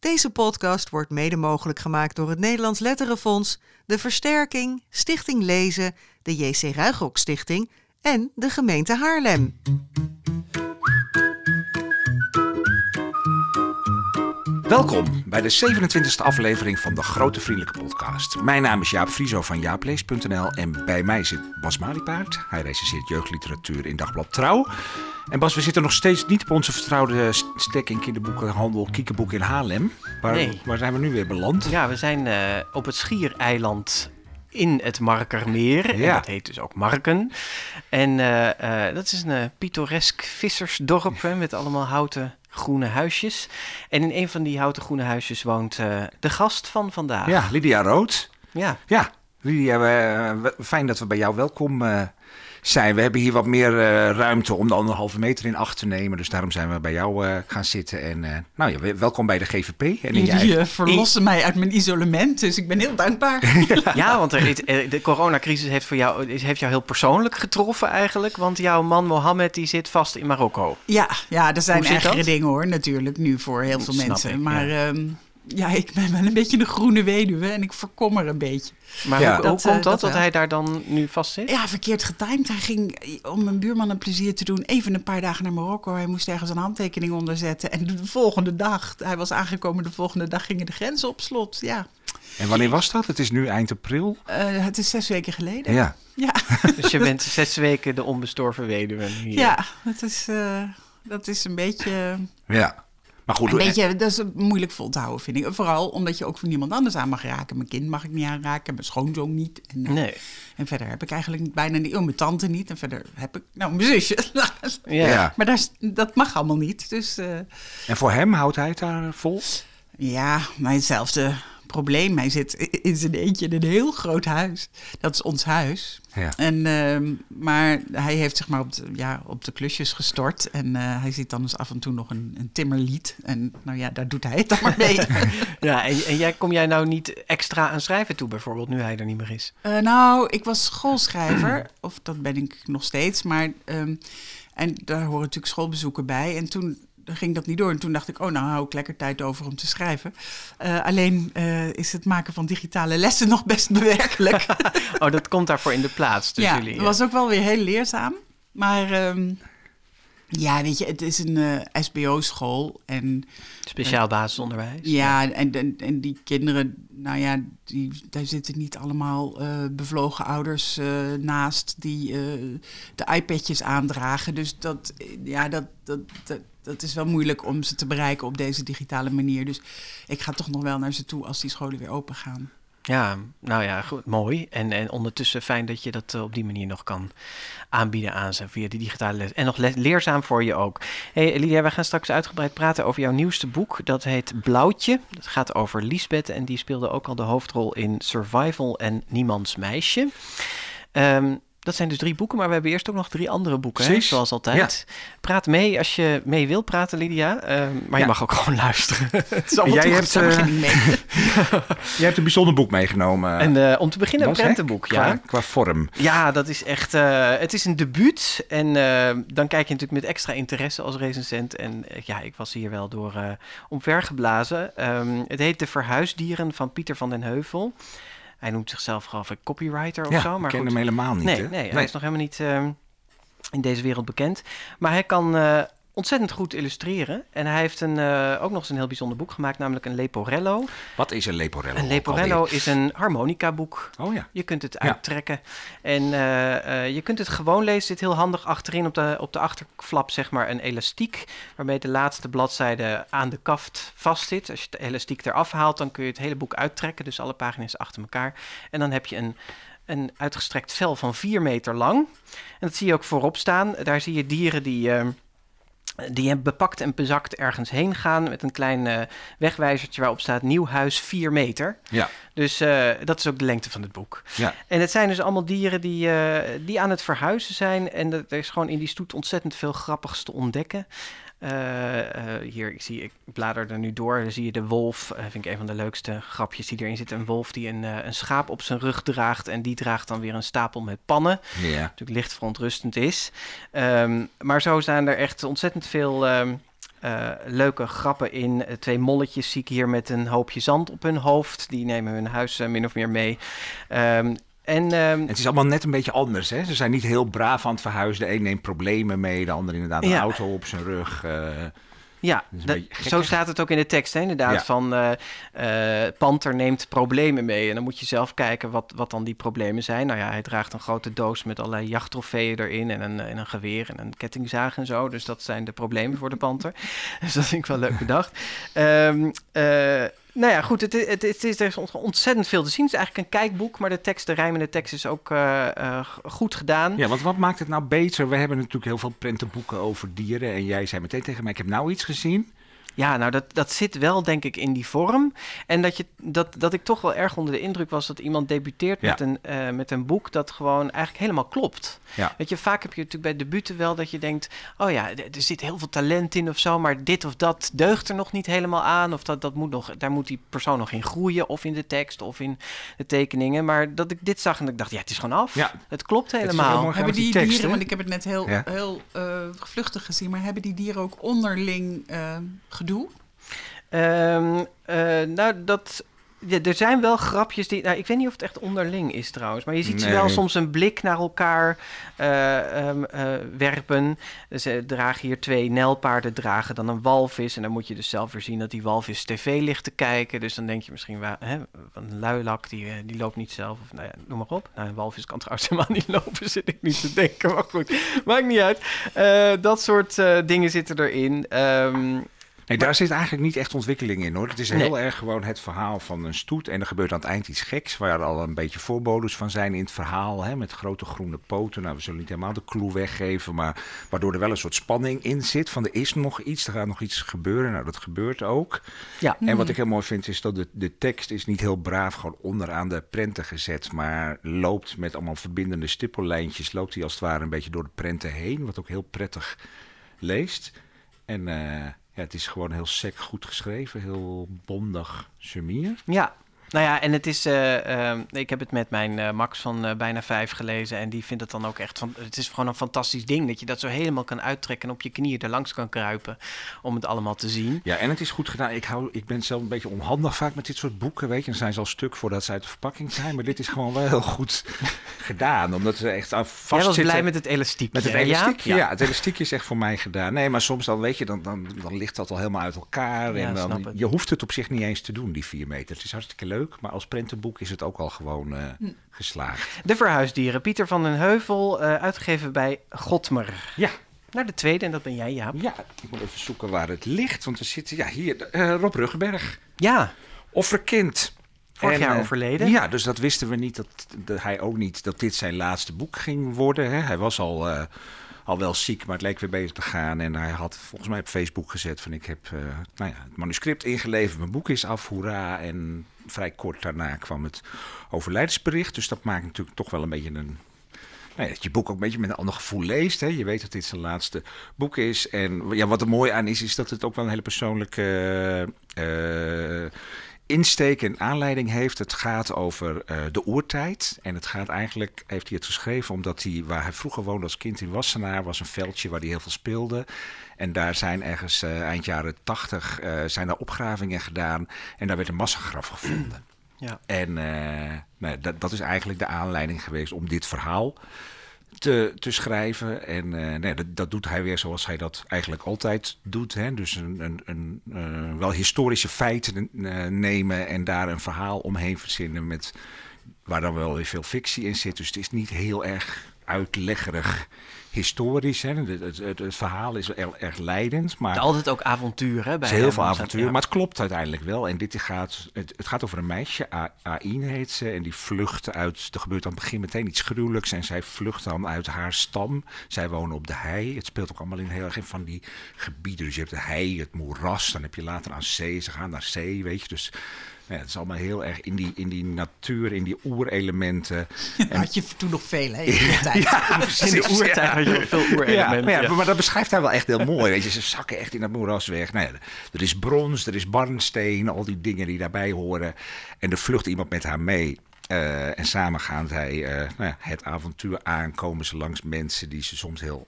Deze podcast wordt mede mogelijk gemaakt door het Nederlands Letterenfonds, de Versterking, Stichting Lezen, de JC Ruigrok Stichting en de gemeente Haarlem. Welkom bij de 27e aflevering van de Grote Vriendelijke Podcast. Mijn naam is Jaap Frieso van jaaplees.nl en bij mij zit Bas Maliepaard. Hij recenseert jeugdliteratuur in Dagblad Trouw. En Bas, we zitten nog steeds niet op onze vertrouwde stek in kinderboekenhandel Kiekenboek in Haarlem. Waar, Nee. waar zijn we nu weer beland? Ja, we zijn eh, op het schiereiland in het Markermeer. En Ja. dat heet dus ook Marken. En eh, eh, dat is een pittoresk vissersdorp hè, met allemaal houten groene huisjes. En in een van die houten groene huisjes woont eh, de gast van vandaag. Ja, Lydia Rood. Ja. Ja, Lydia, fijn dat we bij jou welkom eh, zijn. We hebben hier wat meer eh, ruimte om de anderhalve meter in acht te nemen. Dus daarom zijn we bij jou eh, gaan zitten. En eh, nou ja, welkom bij de GVP. En Jullie eh, verlossen mij uit mijn isolement, dus ik ben heel dankbaar. Ja, want er de coronacrisis heeft, voor jou, heeft jou heel persoonlijk getroffen eigenlijk. Want jouw man Mohammed die zit vast in Marokko. ja, ja, er zijn ergere dat? dingen hoor, natuurlijk, nu voor heel veel Snap mensen. ik, maar ja. ja. Ja, ik ben wel een beetje de groene weduwe en ik voorkom er een beetje. Maar Ja. hoe, Dat, hoe eh, komt dat, dat hij daar dan nu vast zit? Ja, verkeerd getimed. Hij ging, om mijn buurman een plezier te doen, even een paar dagen naar Marokko. Hij moest ergens een handtekening onderzetten. En de volgende dag, hij was aangekomen, de volgende dag gingen de grenzen op slot. Ja, En wanneer was dat? Het is nu eind april. Eh, het is zes weken geleden. Ja. ja. Dus je bent zes weken de onbestorven weduwe hier. Ja, dat is, eh, dat is een beetje... Ja. Maar goed, Een beetje, dat is moeilijk vol te houden, vind ik. Vooral omdat je ook voor niemand anders aan mag raken. Mijn kind mag ik niet aanraken, mijn schoonzoon niet. En, eh, Nee. en verder heb ik eigenlijk bijna niet... Oh, mijn tante niet. En verder heb ik... Nou, mijn zusje. Ja. Ja. maar daar, dat mag allemaal niet. Dus eh, En voor hem houdt hij het daar vol? ja, maar hetzelfde probleem. Hij zit in zijn eentje in een heel groot huis. Dat is ons huis. Ja. En, ehm, maar hij heeft zich maar op de, ja, op de klusjes gestort. En eh, hij ziet dan dus af en toe nog een, een timmerlied. En nou ja, daar doet hij het dan maar mee. Ja, en, en jij, kom jij nou niet extra aan schrijven toe, bijvoorbeeld, nu hij er niet meer is? Eh, nou, ik was schoolschrijver, of dat ben ik nog steeds, maar ehm, en daar horen natuurlijk schoolbezoeken bij. En toen ging dat niet door. En toen dacht ik, oh, nou hou ik lekker tijd over om te schrijven. Eh, alleen eh, is het maken van digitale lessen nog best bewerkelijk. Oh, dat komt daarvoor in de plaats tussen ja, jullie. het was ook wel weer heel leerzaam. Maar ehm, ja, weet je, het is een eh, SBO-school en Speciaal basisonderwijs. Ja, en, en, en die kinderen, nou ja, die, daar zitten niet allemaal bevlogen ouders naast die de iPadjes aandragen. Dus dat, ja, dat, dat, dat, dat is wel moeilijk om ze te bereiken op deze digitale manier. Dus ik ga toch nog wel naar ze toe als die scholen weer open gaan. Ja, nou ja, goed, mooi. En, en ondertussen fijn dat je dat eh, op die manier nog kan aanbieden aan ze via die digitale les. En nog le- leerzaam voor je ook. hey, Lydia, wij gaan straks uitgebreid praten over jouw nieuwste boek. Dat heet Blauwtje. Dat gaat over Liesbeth en die speelde ook al de hoofdrol in Survival en Niemands Meisje. Ehm, dat zijn dus drie boeken, maar we hebben eerst ook nog drie andere boeken, hè, zoals altijd. Praat mee als je mee wilt praten, Lydia. Ehm, maar je mag ook gewoon luisteren. Het is allemaal Jij hebt, eh. Jij hebt een bijzonder boek meegenomen. en eh, om te beginnen een prentenboek, ja. Qua, qua vorm. Ja, dat is echt. eh, het is een debuut. En eh, dan kijk je natuurlijk met extra interesse als recensent. En eh, ja, ik was hier wel door eh omvergeblazen. Ehm, het heet De Verhuisdieren van Pieter van den Heuvel. Hij noemt zichzelf, geloof ik, copywriter of ja, zo. ik Maar ken goed. hem helemaal niet. nee, hè? nee, hij is nog helemaal niet ehm, in deze wereld bekend. Maar hij kan eh, ontzettend goed illustreren. En hij heeft een, eh, ook nog eens een heel bijzonder boek gemaakt, namelijk een Leporello. Wat is een Leporello? Een Leporello is een harmonica boek. Oh ja. Je kunt het Ja. uittrekken. En eh, eh, je kunt het gewoon lezen. Zit heel handig achterin op de, op de achterflap, zeg maar, een elastiek. Waarmee de laatste bladzijde aan de kaft vastzit. Als je het elastiek eraf haalt, dan kun je het hele boek uittrekken. Dus alle pagina's achter elkaar. En dan heb je een, een uitgestrekt vel van 4 meter lang. En dat zie je ook voorop staan. Daar zie je dieren die. eh, die bepakt en bezakt ergens heen gaan met een klein eh, wegwijzertje waarop staat nieuw huis 4 meter. Ja. Dus eh, dat is ook de lengte van het boek. Ja. En het zijn dus allemaal dieren die, eh, die aan het verhuizen zijn. En er is gewoon in die stoet ontzettend veel grappigs te ontdekken. Eh, eh, hier, ik zie, ik blader er nu door. Dan zie je de wolf. eh, vind ik een van de leukste grapjes die erin zitten. Een wolf die een, een schaap op zijn rug draagt. En die draagt dan weer een stapel met pannen. Ja. Natuurlijk licht verontrustend is. Ehm, maar zo zijn er echt ontzettend veel ehm, eh, leuke grappen in. Twee molletjes zie ik hier met een hoopje zand op hun hoofd. Die nemen hun huis min of meer mee. Ehm, en, ehm, het is allemaal net een beetje anders. Hè? Ze zijn niet heel braaf aan het verhuizen. De een neemt problemen mee, de ander inderdaad een auto op zijn rug. Ja, zo staat het ook in de tekst, hè, inderdaad. Van uh, Panter neemt problemen mee. En dan moet je zelf kijken wat, wat dan die problemen zijn. Nou ja, hij draagt een grote doos met allerlei jachttrofeeën erin. En een, en een geweer en een kettingzaag en zo. Dus dat zijn de problemen voor de Panter. dus dat vind ik wel leuk bedacht. Um, nou ja, goed, het, het, het, is, er is ontzettend veel te zien. Het is eigenlijk een kijkboek, maar de tekst, de rijmende tekst is ook uh, uh, goed gedaan. Ja, want wat maakt het nou beter? We hebben natuurlijk heel veel prentenboeken over dieren. En jij zei meteen tegen mij, ik heb nou iets gezien. Ja, nou dat, dat zit wel denk ik in die vorm. En dat, je, dat, dat ik toch wel erg onder de indruk was dat iemand debuteert met, een, uh, met een boek dat gewoon eigenlijk helemaal klopt. Ja. Weet je, vaak heb je natuurlijk bij debuten wel dat je denkt, oh ja, er zit heel veel talent in of zo, maar dit of dat deugt er nog niet helemaal aan. Of dat, dat moet nog, daar moet die persoon nog in groeien, of in de tekst, of in de tekeningen. Maar dat ik dit zag en ik dacht, ja, het is gewoon af. Ja. Het klopt helemaal. Het hebben die, dieren, want ik heb het net heel, heel uh, vluchtig gezien, maar hebben die dieren ook onderling uh, gedoe? Um, uh, nou, dat ja, er zijn wel grapjes die. Nou, ik weet niet of het echt onderling is trouwens. Maar je ziet ze wel soms een blik naar elkaar uh, um, uh, werpen. Ze dragen hier twee nelpaarden, dragen dan een walvis. En dan moet je dus zelf weer zien dat die walvis tv ligt te kijken. Dus dan denk je misschien, hè, een luilak, die, die loopt niet zelf. Of nou ja, noem maar op. Nou, een walvis kan trouwens helemaal niet lopen, zit ik niet te denken. Maar goed, maakt niet uit. Dat soort dingen zitten erin. Um, Nee, daar zit eigenlijk niet echt ontwikkeling in hoor. Het is heel erg gewoon het verhaal van een stoet. En er gebeurt aan het eind iets geks. Waar al een beetje voorbodes van zijn in het verhaal. Hè, met grote groene poten. Nou, we zullen niet helemaal de clue weggeven. Maar waardoor er wel een soort spanning in zit. Van er is nog iets, er gaat nog iets gebeuren. Nou, dat gebeurt ook. Ja. En wat ik heel mooi vind is dat de, de tekst is niet heel braaf gewoon onderaan de prenten gezet. Maar loopt met allemaal verbindende stippellijntjes. Loopt hij als het ware een beetje door de prenten heen. Wat ook heel prettig leest. En... Uh, ja, het is gewoon heel sec goed geschreven, heel bondig sumier. Ja, nou ja, en het is. Uh, ik heb het met mijn uh, Max van bijna vijf gelezen. En die vindt het dan ook echt van. Het is gewoon een fantastisch ding. Dat je dat zo helemaal kan uittrekken en op je knieën er langs kan kruipen. Om het allemaal te zien. Ja, en het is goed gedaan. Ik, hou, ik ben zelf een beetje onhandig vaak met dit soort boeken. Weet je, dan zijn ze al stuk voordat ze uit de verpakking zijn. Maar dit is gewoon wel heel goed gedaan. Omdat ze echt aan vast Jij was blij met het elastiekje. Met het elastiekje, ja? ja? het elastiekje is echt voor mij gedaan. Nee, maar soms dan weet je, dan, dan, dan ligt dat al helemaal uit elkaar. en dan, je hoeft het op zich niet eens te doen, die vier meter. Het is hartstikke leuk, maar als prentenboek is het ook al gewoon uh, geslaagd. De Verhuisdieren, Pieter van den Heuvel, uh, uitgegeven bij Godmer. Ja. Naar de tweede, en dat ben jij, Jaap. Ja, ik moet even zoeken waar het ligt, want we zitten ja, hier, uh, Rob Ruggenberg. Ja. Offerkind. Vorig jaar overleden. Ja, dus dat wisten we niet, dat, dat, hij ook niet, dat dit zijn laatste boek ging worden. Hè. Hij was al al wel ziek, maar het leek weer beter te gaan. En hij had volgens mij op Facebook gezet van ik heb uh, nou ja, het manuscript ingeleverd, mijn boek is af, hoera. En vrij kort daarna kwam het overlijdensbericht. Dus dat maakt natuurlijk toch wel een beetje een nou ja, dat je boek ook een beetje met een ander gevoel leest. Hè. Je weet dat dit zijn laatste boek is. En ja, wat er mooi aan is, is dat het ook wel een hele persoonlijke uh, insteek en aanleiding heeft. Het gaat over uh, de oertijd. En het gaat eigenlijk, heeft hij het geschreven, omdat hij, waar hij vroeger woonde als kind in Wassenaar, was een veldje waar hij heel veel speelde. En daar zijn ergens uh, eind jaren tachtig uh, zijn daar opgravingen gedaan. En daar werd een massagraf gevonden. Ja. En nou, dat, dat is eigenlijk de aanleiding geweest om dit verhaal te, te schrijven. En nee, dat, doet hij weer zoals hij dat eigenlijk altijd doet. Hè? Dus een, een, een uh, wel historische feiten uh, nemen en daar een verhaal omheen verzinnen met waar dan wel weer veel fictie in zit. Dus het is niet heel erg uitleggerig historisch. Hè. Het, het, het, verhaal is erg, erg leidend. Maar het altijd ook avontuur. Hè, bij heel veel avontuur, maar het klopt uiteindelijk wel. En dit gaat, het, het gaat over een meisje, Aïn heet ze. En die vlucht uit, er gebeurt aan het begin meteen iets gruwelijks. En zij vlucht dan uit haar stam. Zij wonen op de hei. Het speelt ook allemaal in heel erg in van die gebieden. Dus je hebt de hei, het moeras. Dan heb je later aan zee. Ze gaan naar zee, weet je. Dus ja, het is allemaal heel erg in die, in die natuur, in die oerelementen. En... Had je toen nog veel, hè? In de tijd. ja, in de oertijd had je veel oerelementen. Ja, maar, maar, dat beschrijft hij wel echt heel mooi. Weet je, ze zakken echt in dat moeras weg. Nou er is brons, er is barnsteen, al die dingen die daarbij horen. En er vlucht iemand met haar mee. Uh, en samen gaan zij uh, nou ja, het avontuur aankomen ze langs mensen die ze soms heel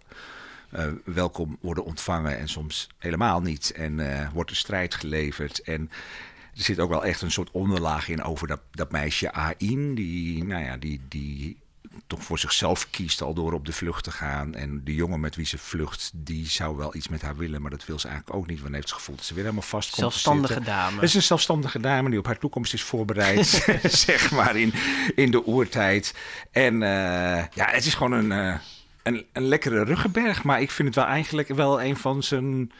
eh, welkom worden ontvangen en soms helemaal niet. En eh, wordt de strijd geleverd. En er zit ook wel echt een soort onderlaag in over dat, dat meisje Ain, die, nou ja, die, die toch voor zichzelf kiest al door op de vlucht te gaan. En de jongen met wie ze vlucht, die zou wel iets met haar willen, maar dat wil ze eigenlijk ook niet, want heeft ze het gevoel dat ze weer helemaal vast komt Zelfstandige dame. Het is een zelfstandige dame die op haar toekomst is voorbereid, zeg maar, in, in de oertijd. En eh, ja, het is gewoon een, eh, een, een lekkere ruggenberg, maar ik vind het wel eigenlijk wel een van zijn...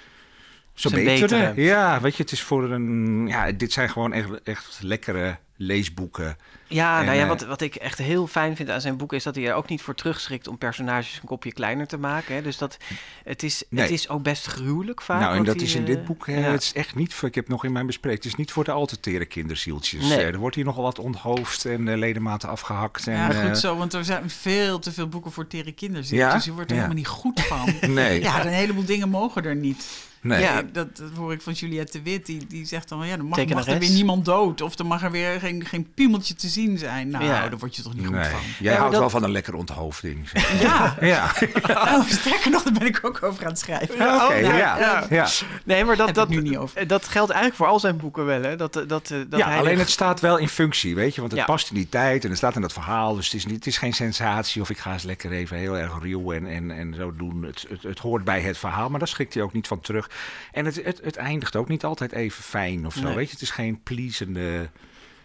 Zo betere. Ja, weet je, het is voor een... Ja, dit zijn gewoon echt, echt lekkere leesboeken. Ja, En, nou ja, eh, wat, wat ik echt heel fijn vind aan zijn boek is dat hij er ook niet voor terugschrikt om personages een kopje kleiner te maken. Hè. Dus dat het is, Nee. het is ook best gruwelijk vaak. nou, en dat hij, is in dit boek, eh, ja. het is echt niet voor, ik heb nog in mijn bespreking, het is niet voor de al te tere kinderzieltjes. Nee. Eh, er wordt hier nogal wat onthoofd en eh, ledematen afgehakt. En, Ja, goed zo, want er zijn veel te veel boeken voor tere kinderen. Ja? Dus je wordt er Ja. helemaal niet goed van. Nee, Ja, een heleboel dingen mogen er niet. nee. Ja. Dat, dat hoor ik van Juliette de Wit. Die, die zegt dan, ja, dan mag, mag er weer niemand dood. Of dan mag er weer geen, geen piemeltje te zien zijn. Nou, Ja. daar word je toch niet goed Nee. van. Jij maar houdt dat- wel van een lekkere onthoofding. zeg. Ja, ja, oh, sterker nog, daar ben ik ook over aan het schrijven. Ja, oké, nou, ja, ja. ja. Nee, maar dat, dat, nu niet over. dat geldt eigenlijk voor al zijn boeken wel. Hè? Dat, dat, eh, dat ja hij alleen het staat wel in functie, weet je. Want het Ja. past in die tijd en het staat in dat verhaal. Dus het is, niet, het is geen sensatie of ik ga eens lekker even heel erg ruw en, en, en zo doen. Het, het, het hoort bij het verhaal, maar daar schrikt hij ook niet van terug. En het, het, het eindigt ook niet altijd even fijn of zo, Nee. weet je. Het is geen pleasende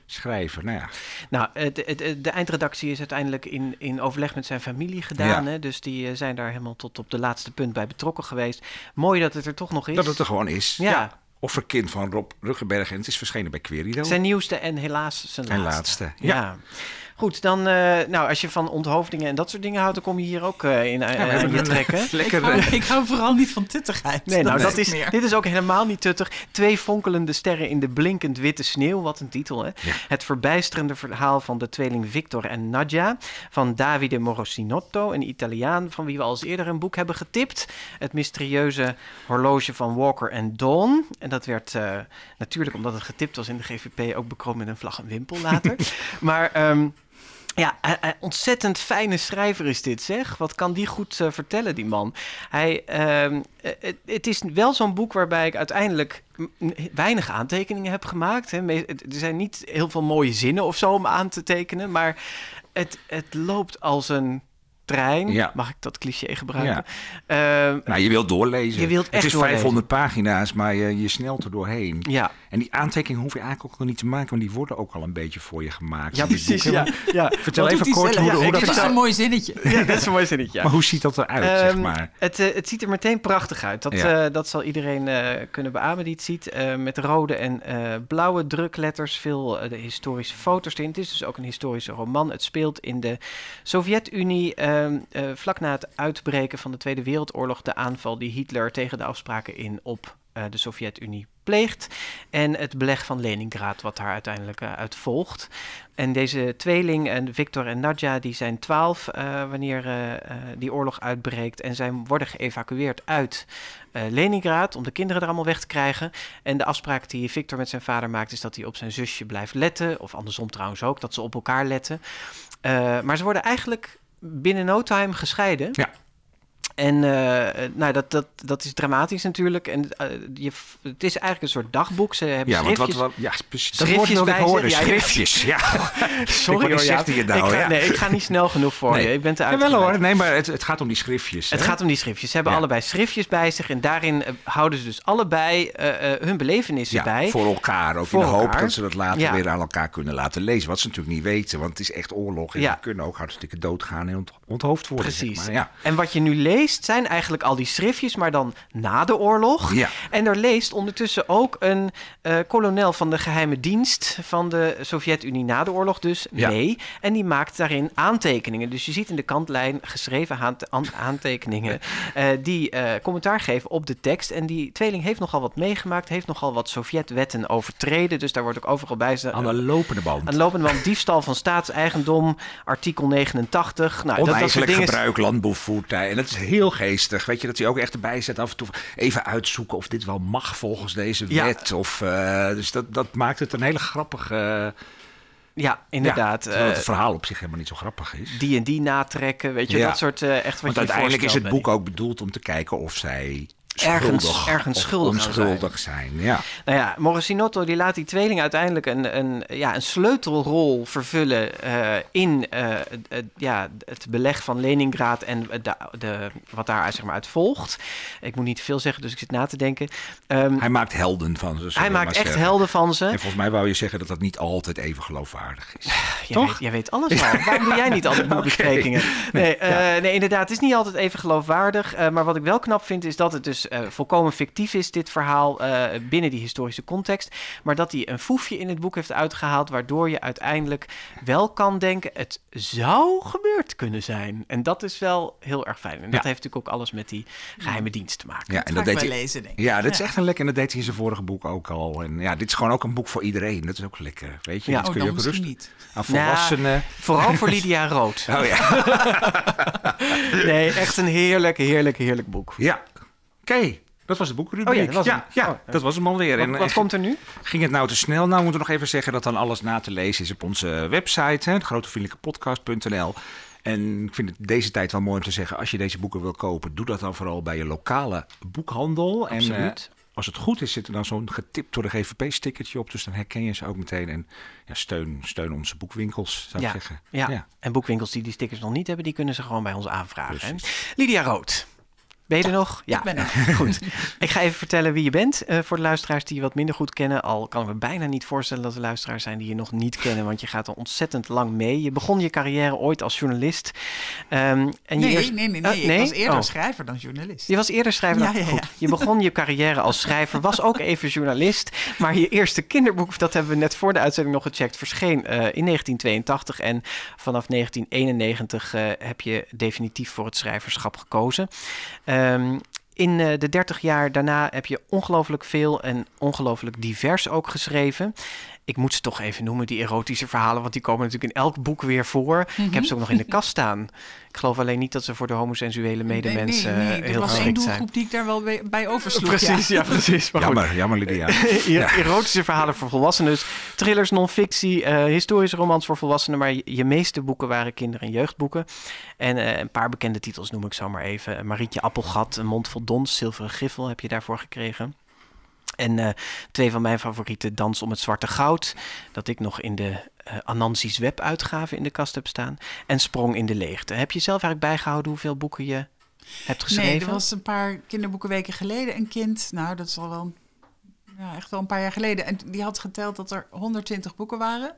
schrijver. Nou ja, Nou, het- de eindredactie is uiteindelijk in, in overleg met zijn familie gedaan. Ja. Hè? Dus die eh, zijn daar helemaal tot op de laatste punt bij betrokken geweest. Mooi dat het er toch nog is. dat het er gewoon is. Ja. Offerkind van Rob Ruggenberg en het is verschenen bij Querido. Zijn nieuwste en helaas zijn En laatste. laatste, Ja. ja. Goed, dan, eh, nou, als je van onthoofdingen en dat soort dingen houdt, dan kom je hier ook eh, in eh, Ja, je trekken. Ik lekker... hou, ik hou vooral niet van tuttigheid. Nee, nou, dat is meer. dit is ook helemaal niet tuttig. Twee fonkelende sterren in de blinkend witte sneeuw. Wat een titel, hè? Ja. Het verbijsterende verhaal van de tweeling Victor en Nadja. Van Davide Morosinotto, een Italiaan van wie we al eens eerder een boek hebben getipt. Het mysterieuze horloge van Walker en Dawn. En dat werd eh, natuurlijk, omdat het getipt was in de GVP, ook bekroond met een vlag en wimpel later. maar... ehm, ja, ontzettend fijne schrijver is dit, zeg. Wat kan die goed eh, vertellen, die man? Hij, ehm, eh, het, is wel zo'n boek waarbij ik uiteindelijk weinig aantekeningen heb gemaakt. Hè. Er zijn niet heel veel mooie zinnen of zo om aan te tekenen, maar het, het loopt als een trein. Ja. Mag ik dat cliché gebruiken? Ja. Ehm, Nou, je wilt doorlezen. Je wilt het is doorlezen. 500 pagina's, maar je, je snelt er doorheen. ja. En die aantekeningen hoef je eigenlijk ook nog niet te maken, want die worden ook al een beetje voor je gemaakt. ja, precies. Ja, ja. Vertel Wat even kort hoe, hoe dat is eruit- een mooi zinnetje. ja, dat is een mooi zinnetje. Maar hoe ziet dat eruit, zeg Ehm, maar? Het, eh, het ziet er meteen prachtig uit. Dat, eh, dat zal iedereen eh, kunnen beamen die het ziet. Met rode en blauwe drukletters. Veel de historische foto's erin. Het is dus ook een historische roman. Het speelt in de Sovjet-Unie. Ehm, eh, vlak na het uitbreken van de Tweede Wereldoorlog. De aanval die Hitler tegen de afspraken in op eh, de Sovjet-Unie pleegt. En het beleg van Leningrad, wat daar uiteindelijk eh, uit volgt. En deze tweeling, en Victor en Nadja, die zijn twaalf wanneer die oorlog uitbreekt. En zij worden geëvacueerd uit Leningrad om de kinderen er allemaal weg te krijgen. En de afspraak die Victor met zijn vader maakt, is dat hij op zijn zusje blijft letten. Of andersom trouwens ook, dat ze op elkaar letten. Maar ze worden eigenlijk binnen no time gescheiden. Ja. En eh, nou, dat, dat, dat is dramatisch natuurlijk. En eh, je, het is eigenlijk een soort dagboek. Ze hebben Ja, want wat, schriftjes. wat, ja, precies. Dat schriftjes ik bij horen. Ja, ja. Schriftjes, ja. Sorry hoor, zegt hij het nou, ik ga, ja? Nee, ik ga niet snel genoeg voor Nee. je. Ik ben te Jawel uitgebreid. hoor, nee, maar het, het gaat om die schriftjes. Het hè? gaat om die schriftjes. Ze hebben Ja. allebei schriftjes bij zich. En daarin eh, houden ze dus allebei hun belevenissen ja, bij. voor elkaar. Ook Voor in de hoop elkaar. dat ze dat later Ja. weer aan elkaar kunnen laten lezen. Wat ze natuurlijk niet weten, want het is echt oorlog. En Ja. ze kunnen ook hartstikke doodgaan en ont- onthoofd worden. zeg Precies. maar. Ja. En wat je nu leest zijn eigenlijk al die schriftjes, maar dan na de oorlog. Ja. En er leest ondertussen ook een eh, kolonel van de geheime dienst van de Sovjet-Unie na de oorlog dus Ja. mee. En die maakt daarin aantekeningen. Dus je ziet in de kantlijn geschreven aant- aan- aantekeningen eh, die eh, commentaar geven op de tekst. En die tweeling heeft nogal wat meegemaakt, heeft nogal wat Sovjet-wetten overtreden. Dus daar wordt ook overal bij ze. Aan de lopende band. Aan de lopende band diefstal van staatseigendom, artikel 89. Nou, dat, dat soort Oneigenlijk dingen. gebruik, landbouwvoertuig. En dat is heel geestig. Weet je, dat hij ook echt erbij zet af en toe even uitzoeken of dit wel mag volgens deze Ja. wet. Of, eh, dus dat, dat maakt het een hele grappige Ja, inderdaad. Ja, Eh, het verhaal op zich helemaal niet zo grappig is. die en die natrekken, weet je, Ja. dat soort eh, echt wat Want je uiteindelijk is het boek ook bedoeld om te kijken of zij Ergens- schuldig ergens schuldig onschuldig zijn. Ja. Nou ja, Morosinoto die laat die tweeling uiteindelijk een, een, ja, een sleutelrol vervullen eh, in eh, het- ja, het beleg van Leningrad en de, de, wat daar zeg maar, uit volgt. Ik moet niet veel zeggen, dus ik zit na te denken. Ehm, Hij maakt helden van ze. hij maakt echt zeggen. helden van ze. En volgens mij wou je zeggen dat dat niet altijd even geloofwaardig is. Toch? weet, jij weet alles al. Waarom doe jij niet altijd boekbesprekingen? Nee, eh, nee, inderdaad, het is niet altijd even geloofwaardig. maar wat ik wel knap vind, is dat het dus eh, volkomen fictief is, dit verhaal, eh, binnen die historische context. Maar dat hij een foefje in het boek heeft uitgehaald, waardoor je uiteindelijk wel kan denken, het zou gebeurd kunnen zijn. En dat is wel heel erg fijn. En dat heeft natuurlijk ook alles met die geheime dienst te maken. Ja, en en dat dat deed hij. lezen, denk ik. Ja, dit is echt een lekker. En dat deed hij in zijn vorige boek ook al. En ja, dit is gewoon ook een boek voor iedereen. Dat is ook lekker. Weet je, Ja. dit Oh, kun je ook rustig niet. aan volwassenen. Vooral voor Lydia Rood. Oh ja. Nee, echt een heerlijk, heerlijk, heerlijk boek. ja. Oké, dat was de boekrubriek. Oh ja, dat was hem. ja, Oh, dat was hem alweer. Wat, En, wat eh, komt er nu? Ging het nou te snel? Nou, we moeten nog even zeggen dat dan alles na te lezen is op onze website, hè, grotevriendelijkepodcast.nl. En ik vind het deze tijd wel mooi om te zeggen, als je deze boeken wil kopen, doe dat dan vooral bij je lokale boekhandel. En eh, als het goed is, zit er dan zo'n getipt door de GVP-stickertje op, dus dan herken je ze ook meteen. En ja, steun, steun onze boekwinkels, zou ik Ja, zeggen. Ja. en boekwinkels die die stickers nog niet hebben, die kunnen ze gewoon bij ons aanvragen. hè? Lydia Rood. Ben je er nog? Ja, ik ben er. Goed. Ik ga even vertellen wie je bent eh, voor de luisteraars die je wat minder goed kennen. Al kan ik me bijna niet voorstellen dat er luisteraars zijn die je nog niet kennen, want je gaat al ontzettend lang mee. Je begon je carrière ooit als journalist. Ehm, en je Nee, eerst- nee, nee, nee. Eh, Ik was eerder Oh. schrijver dan journalist. Je was eerder schrijver. Dan- ja, ja. Goed. Je begon je carrière als schrijver, was ook even journalist. Maar je eerste kinderboek, dat hebben we net voor de uitzending nog gecheckt, verscheen eh, in 1982. En vanaf 1991 eh, heb je definitief voor het schrijverschap gekozen. Ehm, in eh, de 30 jaar daarna heb je ongelooflijk veel en ongelooflijk divers ook geschreven. Ik moet ze toch even noemen, die erotische verhalen, want die komen natuurlijk in elk boek weer voor. Ik heb ze ook nog in de kast staan. Ik geloof alleen niet dat ze voor de homoseksuele medemensen nee, nee, nee. eh, Er heel was één geschikt zijn. doelgroep die ik daar wel bij, oversloeg. Precies, ja, precies. Maar goed. Jammer, jammer Lydia. Er- Erotische verhalen voor volwassenen. Dus thrillers, non-fictie, eh, historische romans voor volwassenen. Maar je, je meeste boeken waren kinder- en jeugdboeken. En eh, een paar bekende titels noem ik zo maar even. Marietje Appelgat, Een mond vol dons, Zilveren Griffel heb je daarvoor gekregen. En eh, twee van mijn favorieten, Dans om het Zwarte Goud. Dat ik nog in de eh Anansi's webuitgave in de kast heb staan. En Sprong in de Leegte. Heb je zelf eigenlijk bijgehouden hoeveel boeken je hebt geschreven? Nee, er was een paar kinderboekenweken geleden een kind. Nou, dat is al wel een- ja, echt wel een paar jaar geleden. En die had geteld dat er 120 boeken waren.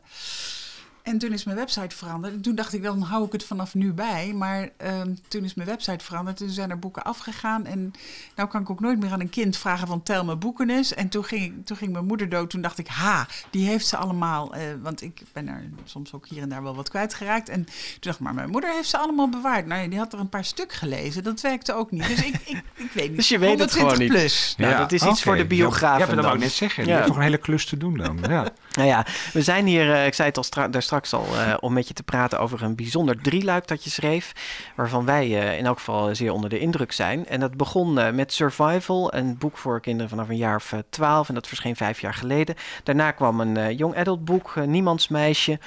En toen is mijn website veranderd. En toen dacht ik, dan hou ik het vanaf nu bij. Maar ehm, toen is mijn website veranderd. Toen zijn er boeken afgegaan. En nou kan ik ook nooit meer aan een kind vragen van tel me boeken eens. En toen ging, ik, toen ging mijn moeder dood. Toen dacht ik, ha, die heeft ze allemaal. eh, want ik ben er soms ook hier en daar wel wat kwijtgeraakt. En toen dacht ik, maar mijn moeder heeft ze allemaal bewaard. Nou, ja, die had er een paar stuk gelezen. Dat werkte ook niet. Dus ik, ik, ik weet niet. Dus je weet het 120 gewoon niet. plus. Nou, dat is iets voor de biografen Ja, dat wou dan. ik net zeggen. Je Ja. hebt toch een hele klus te doen dan. Ja. Nou ja, we zijn hier, eh, ik zei het al stra- daar straks al, eh, om met je te praten over een bijzonder drieluik dat je schreef. Waarvan wij eh, in elk geval zeer onder de indruk zijn. En dat begon eh, met Survival, een boek voor kinderen vanaf een jaar of eh, twaalf. en dat verscheen vijf jaar geleden. Daarna kwam een eh, young adult boek, eh, Niemands Meisje.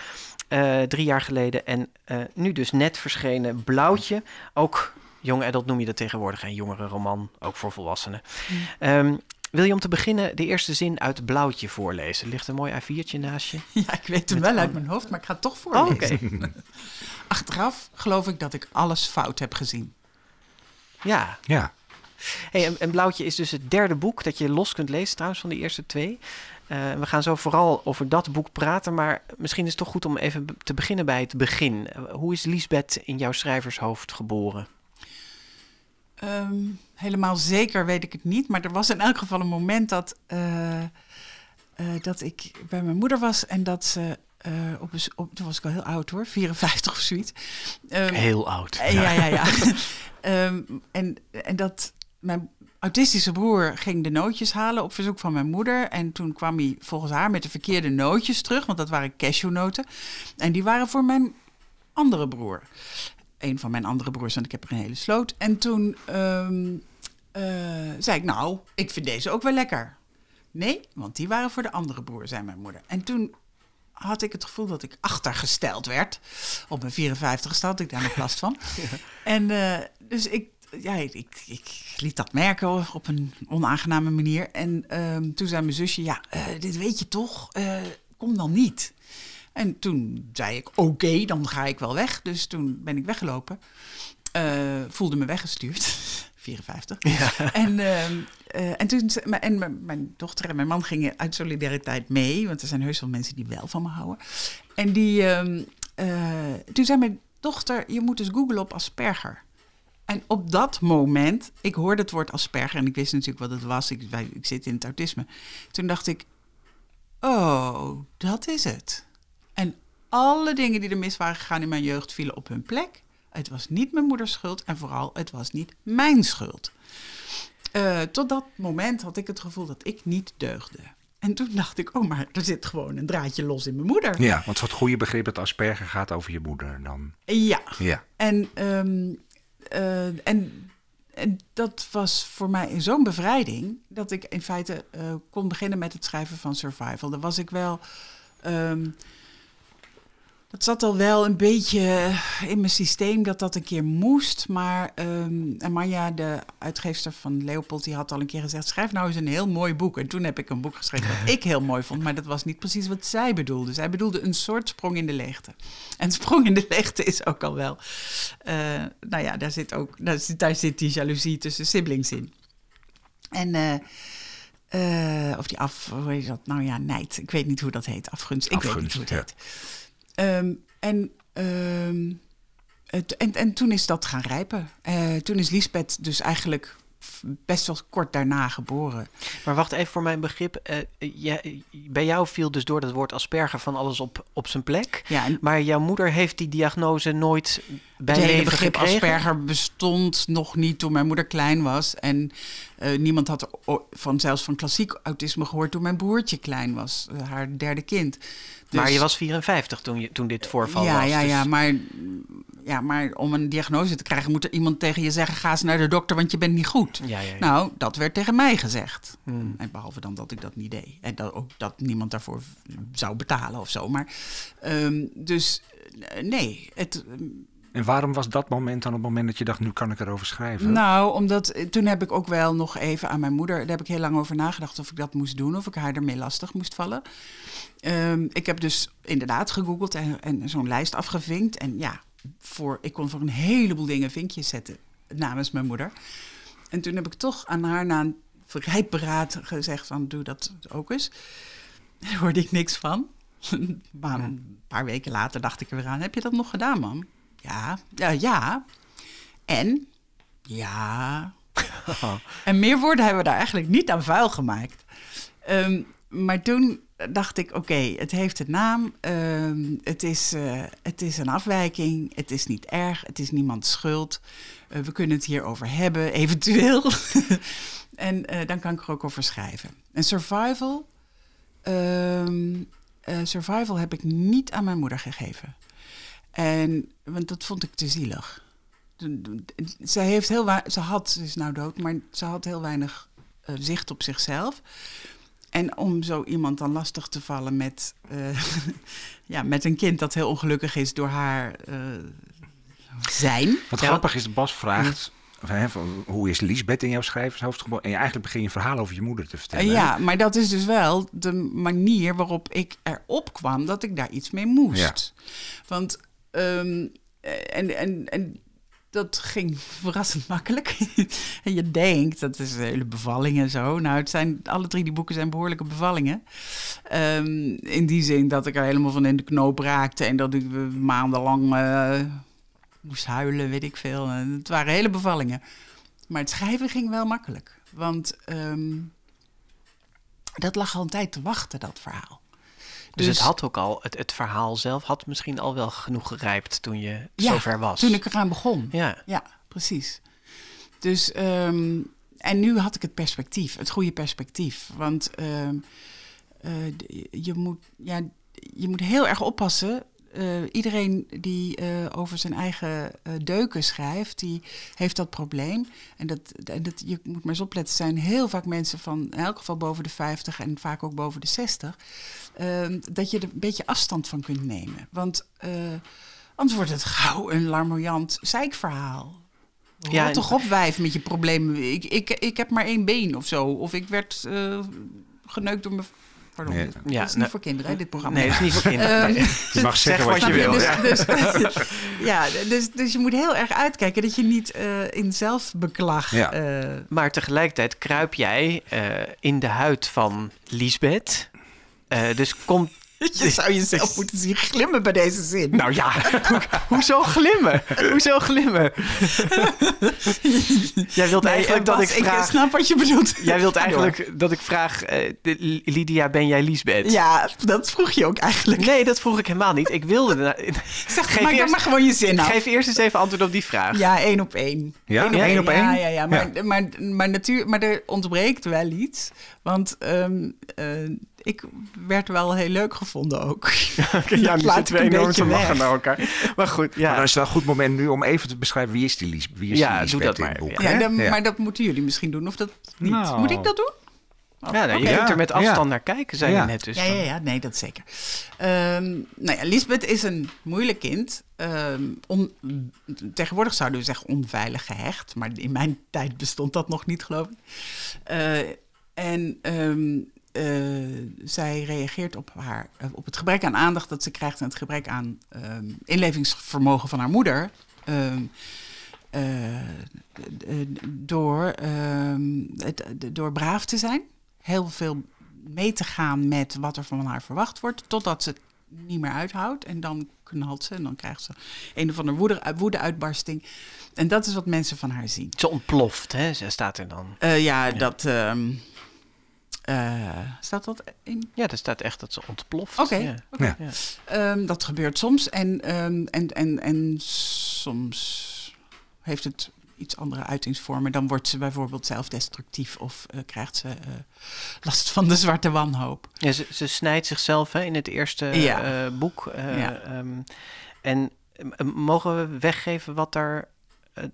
eh, drie jaar geleden. En eh, nu dus net verschenen Blauwtje. Ook young adult noem je dat tegenwoordig, een jongere roman, ook voor volwassenen. Ehm, wil je om te beginnen de eerste zin uit Blauwtje voorlezen? Er ligt een mooi A4'tje naast je. Ja, ik weet hem Met wel uit mijn hoofd, maar ik ga het toch Oh, voorlezen. oké. Achteraf geloof ik dat ik alles fout heb gezien. Ja. ja. Hey, en, en Blauwtje is dus het derde boek dat je los kunt lezen trouwens van de eerste twee. Eh, we gaan zo vooral over dat boek praten, maar misschien is het toch goed om even te beginnen bij het begin. Eh, hoe is Lisbeth in jouw schrijvershoofd geboren? Ehm, helemaal zeker weet ik het niet, maar er was in elk geval een moment dat, eh, eh, dat ik bij mijn moeder was en dat ze eh, op, op, toen was ik al heel oud hoor, 54 of zoiets. Ehm, Heel oud. Ja, ja, ja. Ehm, en, en dat mijn autistische broer ging de nootjes halen op verzoek van mijn moeder. En toen kwam hij volgens haar met de verkeerde nootjes terug, want dat waren cashewnoten. En die waren voor mijn andere broer. Een van mijn andere broers, want ik heb er een hele sloot. En toen ehm, eh, zei ik, nou, ik vind deze ook wel lekker. Nee, want die waren voor de andere broer, zei mijn moeder. En toen had ik het gevoel dat ik achtergesteld werd. Op mijn 54 had ik daar nog last van. En eh, dus ik, ja, ik, ik liet dat merken op een onaangename manier. En ehm, toen zei mijn zusje, ja, eh, dit weet je toch, kom dan niet. En toen zei ik, oké, dan ga ik wel weg. Dus toen ben ik weggelopen. Eh, voelde me weggestuurd. 54. En, ehm, eh, en toen en mijn, dochter en mijn man gingen uit solidariteit mee. Want er zijn heus wel mensen die wel van me houden. En die, ehm, eh, toen zei mijn dochter, je moet eens googlen op asperger. En op dat moment, ik hoorde het woord asperger en ik wist natuurlijk wat het was. Ik, ik zit in het autisme. Toen dacht ik, oh, dat is het. En alle dingen die er mis waren gegaan in mijn jeugd vielen op hun plek. Het was niet mijn moeders schuld en vooral het was niet mijn schuld. Eh, tot dat moment had ik het gevoel dat ik niet deugde. En toen dacht ik, oh, maar er zit gewoon een draadje los in mijn moeder. Ja, want voor het goede begrip dat Asperger gaat over je moeder dan. Ja. Ja. En, ehm, eh, en, en dat was voor mij zo'n bevrijding dat ik in feite eh, kon beginnen met het schrijven van Survival. Daar was ik wel. ehm, dat zat al wel een beetje in mijn systeem dat dat een keer moest. Maar Manja, de uitgeefster van Leopold, die had al een keer gezegd: schrijf nou eens een heel mooi boek. En toen heb ik een boek geschreven dat ik heel mooi vond, maar dat was niet precies wat zij bedoelde. Zij bedoelde een soort sprong in de leegte. En sprong in de leegte is ook al wel. eh, nou ja, daar zit ook daar zit, daar zit die jaloezie tussen siblings in. En. eh, eh, of die af, hoe heet dat? Nou ja, nijd. Ik weet niet hoe dat heet. Afgunst. Ik weet niet hoe het ja. heet. Ehm, en, ehm, het, en, en toen is dat gaan rijpen. Eh, toen is Lisbeth dus eigenlijk best wel kort daarna geboren. Maar wacht even voor mijn begrip. eh, bij jou viel dus door dat woord Asperger van alles op, op zijn plek. Ja, en Maar jouw moeder heeft die diagnose nooit bij leven begrip gekregen? Asperger bestond nog niet toen mijn moeder klein was. En eh, niemand had van, zelfs van klassiek autisme gehoord toen mijn broertje klein was. haar derde kind. Maar Dus- je was 54 toen, je, toen dit voorval ja, was. Ja, dus- ja, maar, ja, maar om een diagnose te krijgen moet er iemand tegen je zeggen... ga eens naar de dokter, want je bent niet goed. Ja, ja. Nou, dat werd tegen mij gezegd. Hmm. En behalve dan dat ik dat niet deed. En dat, ook dat niemand daarvoor zou betalen of zo. Maar, ehm, dus eh, nee, het, En waarom was dat moment dan het moment dat je dacht, nu kan ik erover schrijven? Nou, omdat eh, toen heb ik ook wel nog even aan mijn moeder, daar heb ik heel lang over nagedacht of ik dat moest doen, of ik haar ermee lastig moest vallen. Ehm, ik heb dus inderdaad gegoogeld en, en zo'n lijst afgevinkt. En ja, voor, ik kon voor een heleboel dingen vinkjes zetten namens mijn moeder. En toen heb ik toch aan haar na een vergrijpberaad gezegd van doe dat ook eens. Daar hoorde ik niks van. maar een paar weken later dacht ik er weer aan, heb je dat nog gedaan, mam? Ja, ja, ja. En? Ja. en meer woorden hebben we daar eigenlijk niet aan vuil gemaakt. Ehm, maar toen dacht ik, oké, het heeft een naam. ehm, het, is, eh, het is een afwijking. Het is niet erg. Het is niemands schuld. Eh, we kunnen het hierover hebben, eventueel. en eh, dan kan ik er ook over schrijven. En survival... ehm, eh, survival heb ik niet aan mijn moeder gegeven. En, want dat vond ik te zielig. Ze, heeft heel ze had, ze is nou dood, maar ze had heel weinig eh, zicht op zichzelf. En om zo iemand dan lastig te vallen met, eh, ja, met een kind dat heel ongelukkig is door haar eh, zijn. Wat Ja, grappig is, Bas vraagt, hè, hoe is Liesbeth in jouw schrijvershoofd geboren? En je eigenlijk begin je een verhaal over je moeder te vertellen. Ja, maar dat is dus wel de manier waarop ik erop kwam dat ik daar iets mee moest. Want, ehm, eh, en, en, en dat ging verrassend makkelijk. en je denkt, dat is hele bevalling en zo. Nou, het zijn, alle drie die boeken zijn behoorlijke bevallingen. Ehm, in die zin dat ik er helemaal van in de knoop raakte en dat ik eh, maandenlang eh, moest huilen, weet ik veel. En het waren hele bevallingen. Maar het schrijven ging wel makkelijk. Want ehm, dat lag al een tijd te wachten, dat verhaal. Dus, het had ook al, het, het verhaal zelf had misschien al wel genoeg gerijpt toen je Ja, zover was. Toen ik eraan begon. Ja, Ja, precies. Dus, ehm, en nu had ik het perspectief, het goede perspectief. Want ehm, eh, je, moet, ja, je moet heel erg oppassen eh, iedereen die eh, over zijn eigen deuken schrijft, die heeft dat probleem. En dat, en dat, je moet maar eens opletten, zijn heel vaak mensen van in elk geval boven de 50 en vaak ook boven de 60. Ehm, dat je er een beetje afstand van kunt nemen. Want eh, anders wordt het gauw een larmoyant zeikverhaal. Ja, Ja, toch op, wijf, met je problemen. Ik, ik, ik heb maar één been of zo. Of ik werd eh, geneukt door mijn... Pardon, Ja. dit, Ja, dit is niet nou- voor kinderen, hè, dit programma. Nee, dat is niet voor kinderen. Ehm. Je mag zeggen Zeg wat je wil. dus, ja. dus, ja, dus, dus je moet heel erg uitkijken dat je niet eh, in zelfbeklag... Ja. eh, Maar tegelijkertijd kruip jij eh, in de huid van Lisbeth. Eh, dus komt. je zou jezelf moeten zien glimmen bij deze zin. Nou ja, ho- hoezo glimmen? Hoezo glimmen? jij wilt Nee, eigenlijk dat ik vraag. snap wat je bedoelt. Jij wilt door. eigenlijk dat ik vraag, eh, de- Lydia, ben jij Lisbeth? Ja, dat vroeg je ook eigenlijk. Nee, dat vroeg ik helemaal niet. Ik wilde. Zeg, Geef maak eerst- maar gewoon je zin af. Geef eerst eens even antwoord op die vraag. Ja, één op één. Ja? Eén Één op één? Ja, ja, ja. Maar, Maar, maar, natuur, maar er ontbreekt wel iets. Want ehm, eh, ik werd wel heel leuk gevonden ook. ja, nu zitten we enorm te lachen naar elkaar. Maar goed, Maar dan ja. is het wel een goed moment nu om even te beschrijven wie is die Lies, wie is Ja, die doe Lisbeth dat maar, boek. ja. Ja, dan- Ja. Maar dat moeten jullie misschien doen, of dat niet? Nou. Moet ik dat doen? Oh, Ja, nou, je kunt er met Ja, afstand ja. naar kijken, zei Ja. je net. Dus Ja, ja, ja, nee, dat zeker. Ehm nou ja, Lisbeth is een moeilijk kind. Ehm, on- tegenwoordig zouden we zeggen onveilig gehecht, maar in mijn tijd bestond dat nog niet, geloof ik. Eh, en ehm, eh, zij reageert op, haar, eh, op het gebrek aan aandacht dat ze krijgt en het gebrek aan ehm, inlevingsvermogen van haar moeder. Ehm, eh, door, ehm, het- door braaf te zijn, heel veel mee te gaan met wat er van haar verwacht wordt, totdat ze het niet meer uithoudt. En dan knalt ze en dan krijgt ze een of andere woede, woede-uitbarsting. En dat is wat mensen van haar zien. Ze ontploft, hè? Ze staat er dan. Eh, ja, dat. Eh, staat dat in? Ja, er staat echt dat ze ontploft. Oké. Ja. Ehm, dat gebeurt soms. En, ehm, en, en, en soms heeft het iets andere uitingsvormen. Dan wordt ze bijvoorbeeld zelfdestructief of eh, krijgt ze eh, last van de zwarte wanhoop. Ja, ze, ze snijdt zichzelf hè, in het eerste Ja. eh, boek. eh, Ja. ehm, en mogen we weggeven wat daar...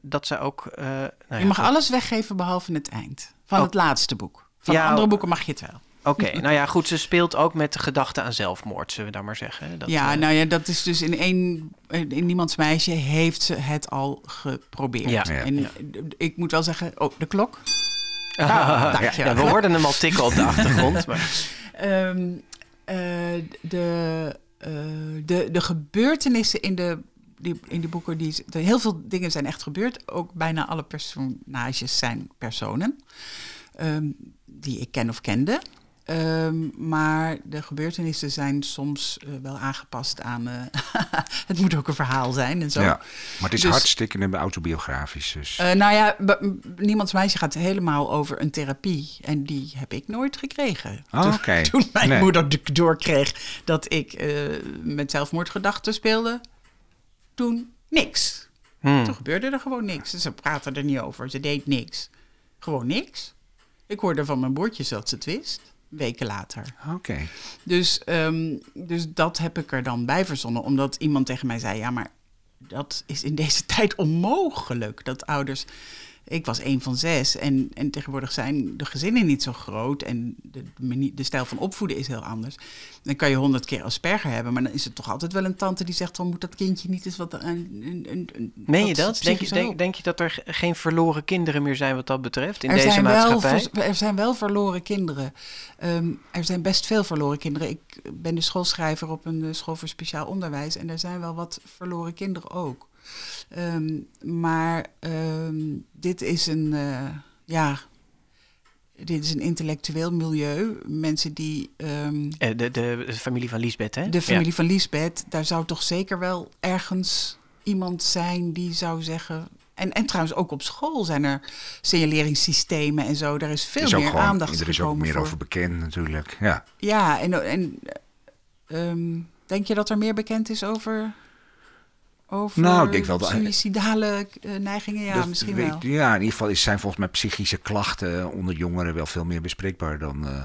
dat ze ook... eh, nou ja, je mag goed. alles weggeven behalve het eind van Oh. het laatste boek. Van Ja, de andere boeken mag je het wel. Oké, nou ja, goed. Ze speelt ook met de gedachte aan zelfmoord, zullen we dan maar zeggen. Dat, ja, eh, nou ja, dat is dus in één, in niemands meisje heeft ze het al geprobeerd. Ja. Ja. En Ja. ik moet wel zeggen, oh, de klok. je. ja, we hoorden hem al tikken op de achtergrond. Maar, Ehm, eh, de, eh, de, de gebeurtenissen in de, die, in die boeken, die, er heel veel dingen zijn echt gebeurd. Ook bijna alle personages zijn personen ehm, die ik ken of kende. Ehm, maar de gebeurtenissen zijn soms eh, wel aangepast aan. eh, het moet ook een verhaal zijn en zo. Ja. Maar het is Dus- hartstikke autobiografisch. Dus. Eh, nou ja, Niemands Meisje gaat helemaal over een therapie. En die heb ik nooit gekregen. Oh, Toen- mijn Nee. moeder doorkreeg dat ik met zelfmoordgedachten speelde, toen niks. Hmm. Toen gebeurde er gewoon niks. Ze praten er niet over. Ze deed niks. Gewoon niks. Ik hoorde van mijn broertjes dat ze het wist. Weken later. Oké. Dus, ehm, dus dat heb ik er dan bij verzonnen. Omdat iemand tegen mij zei: Ja, maar dat is in deze tijd onmogelijk. Dat ouders. Ik was een van zes en, en tegenwoordig zijn de gezinnen niet zo groot en de, manie- de stijl van opvoeden is heel anders. Dan kan je honderd keer Asperger hebben, maar dan is het toch altijd wel een tante die zegt: dan moet dat kindje niet eens wat. Een, een, een, een- Meen je dat? Denk je, denk, je dat er ge- geen verloren kinderen meer zijn wat dat betreft in er deze zijn maatschappij? Wel, er zijn wel verloren kinderen. Ehm, er zijn best veel verloren kinderen. Ik ben de schoolschrijver op een eh, school voor speciaal onderwijs. En er zijn wel wat verloren kinderen ook. Ehm, maar ehm, dit is een, eh, ja, dit is een intellectueel milieu. Mensen die, ehm, Eh, de, de, de familie van Lisbeth, hè? de familie van Lisbeth, daar zou toch zeker wel ergens iemand zijn die zou zeggen. En, en trouwens, ook op school zijn er signaleringssystemen en zo. Daar is veel er is meer gewoon, aandacht er is ook meer voor. over bekend natuurlijk. Ja. Ja, en, en denk je dat er meer bekend is over, over Nou, ik denk wel suïcidale eh, neigingen? Ja, Dat misschien weet- wel. Ja, in ieder geval zijn volgens mij psychische klachten onder jongeren wel veel meer bespreekbaar dan, eh,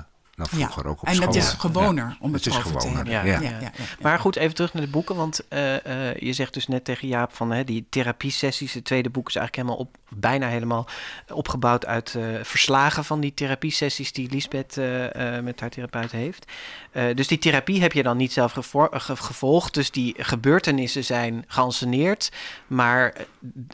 dan vroeger ook op en school. dat is Ja. gewoner om het, Het is over te hebben. ja. ja. Ja, ja, ja, ja. Maar goed, even terug naar de boeken. Want eh, eh, je zegt dus net tegen Jaap van hè, die therapiesessies. Het tweede boek is eigenlijk helemaal op, bijna helemaal opgebouwd uit eh, verslagen van die therapiesessies die Lisbeth eh, eh, met haar therapeut heeft. Eh, dus die therapie heb je dan niet zelf gevo- ge- gevolgd. Dus die gebeurtenissen zijn geanceneerd. Maar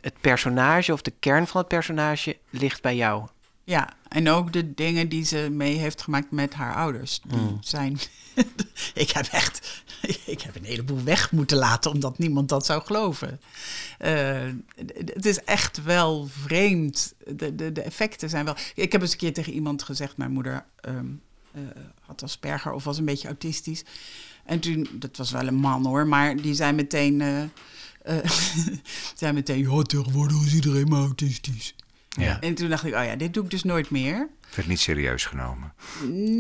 het personage of de kern van het personage ligt bij jou. Ja, en ook de dingen die ze mee heeft gemaakt met haar ouders. Die Mm. zijn. ik heb echt. Ik heb een heleboel weg moeten laten omdat niemand dat zou geloven. Eh, het is echt wel vreemd. De, de, de effecten zijn wel. Ik heb eens een keer tegen iemand gezegd: mijn moeder ehm, eh, had Asperger of was een beetje autistisch. En toen, dat was wel een man hoor, maar die zei meteen. eh, eh, zei meteen, ja, tegenwoordig is iedereen maar autistisch. Ja. En toen dacht ik, oh ja, dit doe ik dus nooit meer. Werd niet serieus genomen.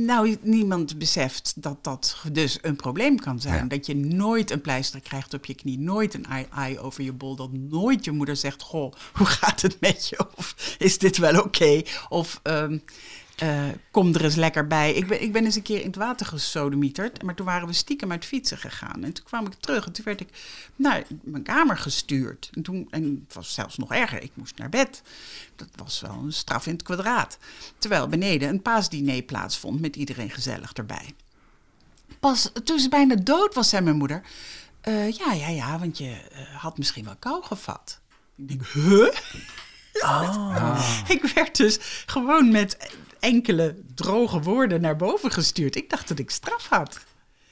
Nou, niemand beseft dat dat dus een probleem kan zijn. Ja. Dat je nooit een pleister krijgt op je knie, nooit een ei over je bol. Dat nooit je moeder zegt, goh, hoe gaat het met je? Of is dit wel oké? Of ehm, eh, kom er eens lekker bij. Ik ben, ik ben eens een keer in het water gesodemieterd. Maar toen waren we stiekem uit fietsen gegaan. En toen kwam ik terug en toen werd ik naar mijn kamer gestuurd. En, toen, en het was zelfs nog erger, ik moest naar bed. Dat was wel een straf in het kwadraat. Terwijl beneden een paasdiner plaatsvond met iedereen gezellig erbij. Pas toen ze bijna dood was, zei mijn moeder... "Eh, ja, ja, ja, want je eh, had misschien wel kou gevat. Ik denk, huh? Ik werd dus gewoon met enkele droge woorden naar boven gestuurd. Ik dacht dat ik straf had.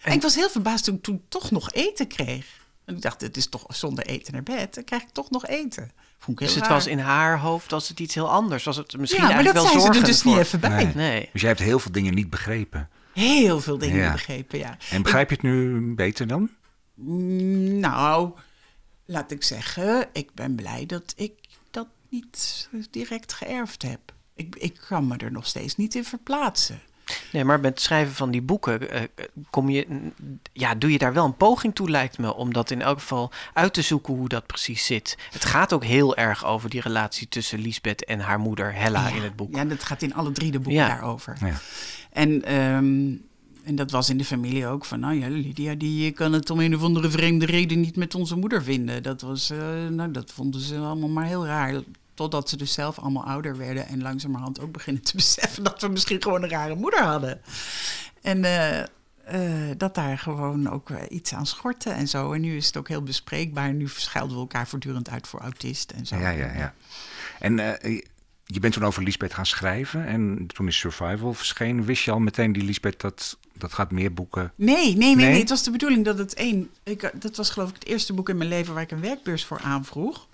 En ik was heel verbaasd toen ik toen toch nog eten kreeg. En ik dacht, het is toch zonder eten naar bed. Dan krijg ik toch nog eten. Vond ik heel Dus het raar. was in haar hoofd was het iets heel anders. Was het misschien ja, maar dat eigenlijk wel ze er dus niet even bij. Nee. Nee. Dus jij hebt heel veel dingen niet begrepen. Heel veel dingen Ja. begrepen, ja. En begrijp je het nu beter dan? Mm, Nou, laat ik zeggen, ik ben blij dat ik dat niet direct geërfd heb. Ik, ik kan me er nog steeds niet in verplaatsen. Nee, maar met het schrijven van die boeken eh, kom je, ja, doe je daar wel een poging toe, lijkt me, om dat in elk geval uit te zoeken hoe dat precies zit. Het gaat ook heel erg over die relatie tussen Lisbeth en haar moeder Hella in het boek. Ja, dat gaat in alle drie de boeken Ja. daarover. Ja. En, ehm, en dat was in de familie ook van, nou ja, Lydia die kan het om een of andere vreemde reden niet met onze moeder vinden. Dat, was, eh, nou, dat vonden ze allemaal maar heel raar. Totdat ze dus zelf allemaal ouder werden en langzamerhand ook beginnen te beseffen dat we misschien gewoon een rare moeder hadden. En eh, eh, dat daar gewoon ook eh, iets aan schortte en zo. En nu is het ook heel bespreekbaar. Nu verschuilden we elkaar voortdurend uit voor autist en zo. Ja, ja, ja. En je bent toen over Lisbeth gaan schrijven. En toen is Survival verschenen. Wist je al meteen die Lisbeth dat dat gaat meer boeken? Nee, nee, nee, Nee? nee. Het was de bedoeling dat het één. Ik, dat was geloof ik het eerste boek in mijn leven waar ik een werkbeurs voor aanvroeg.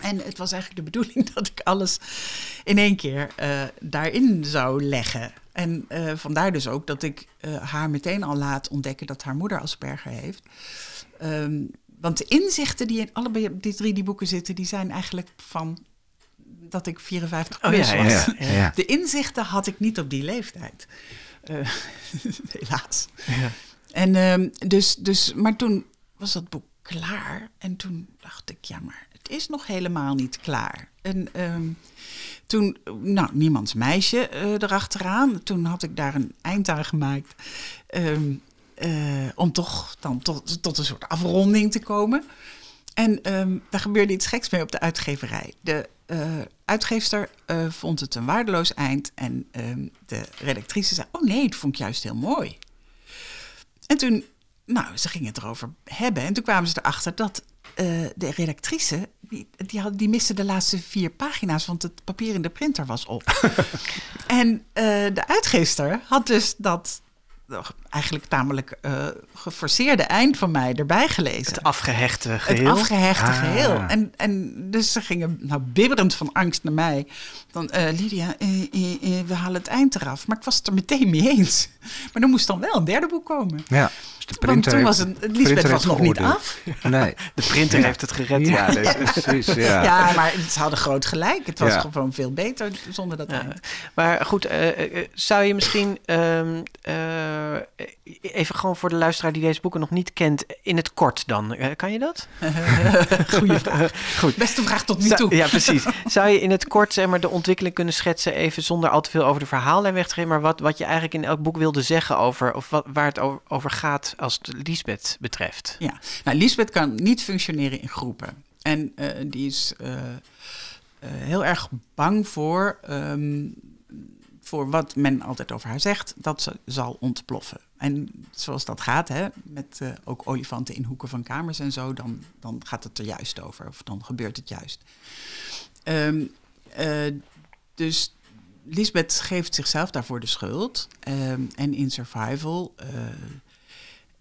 En het was eigenlijk de bedoeling dat ik alles in één keer eh, daarin zou leggen. En eh, vandaar dus ook dat ik eh, haar meteen al laat ontdekken dat haar moeder Asperger heeft. Ehm, want de inzichten die in allebei die drie die boeken zitten, die zijn eigenlijk van dat ik 54 Oh, plus ja, ja, was. Ja, ja, ja. De inzichten had ik niet op die leeftijd. Helaas. Ja. En ehm, dus, dus, maar toen was dat boek klaar. En toen dacht ik, ja, maar het is nog helemaal niet klaar. En ehm, toen, nou, niemands meisje eh, erachteraan. Toen had ik daar een eind aan gemaakt. ehm, eh, om toch dan tot, tot een soort afronding te komen. En ehm, daar gebeurde iets geks mee op de uitgeverij. De eh, uitgeefster vond het een waardeloos eind. En de redactrice zei: Oh nee, het vond ik juist heel mooi. En toen, nou, ze gingen het erover hebben. En toen kwamen ze erachter dat eh, de redactrice, die, die, had, die miste de laatste vier pagina's, want het papier in de printer was op. en eh, de uitgeefster had dus dat eigenlijk tamelijk eh, geforceerde eind van mij erbij gelezen. Het afgehechte Het geheel. afgehechte Ah. geheel. En, en dus ze gingen nou, bibberend van angst naar mij. Dan, eh, Lydia, eh, we halen het eind eraf. Maar ik was het er meteen mee eens. Maar er moest dan wel een derde boek komen. Ja. de Want printer toen heeft- was het, Lisbeth was nog niet af. Nee. De printer heeft het gered. Ja, dus- precies. Ja. Ja, maar ze hadden groot gelijk. Het was Ja. gewoon veel beter zonder dat Ja, eind. maar goed, zou je misschien ehm, eh, even gewoon voor de luisteraar die deze boeken nog niet kent, in het kort dan, eh, kan je dat? Goeie vraag. Goed. Beste vraag tot nu Zou- toe. ja, precies. Zou je in het kort zeg maar, de ontwikkeling kunnen schetsen, even zonder al te veel over de verhaallijn weg te geven, maar wat, wat je eigenlijk in elk boek wilde zeggen over, of wat, waar het over, gaat als het Lisbeth betreft? Ja, nou, Lisbeth kan niet functioneren in groepen. En eh, die is eh, eh, heel erg bang voor, ehm, voor wat men altijd over haar zegt, dat ze zal ontploffen. En zoals dat gaat, hè, met eh, ook olifanten in hoeken van kamers en zo, dan, dan gaat het er juist over. Of dan gebeurt het juist. Ehm, eh, dus Lisbeth geeft zichzelf daarvoor de schuld. Ehm, en in survival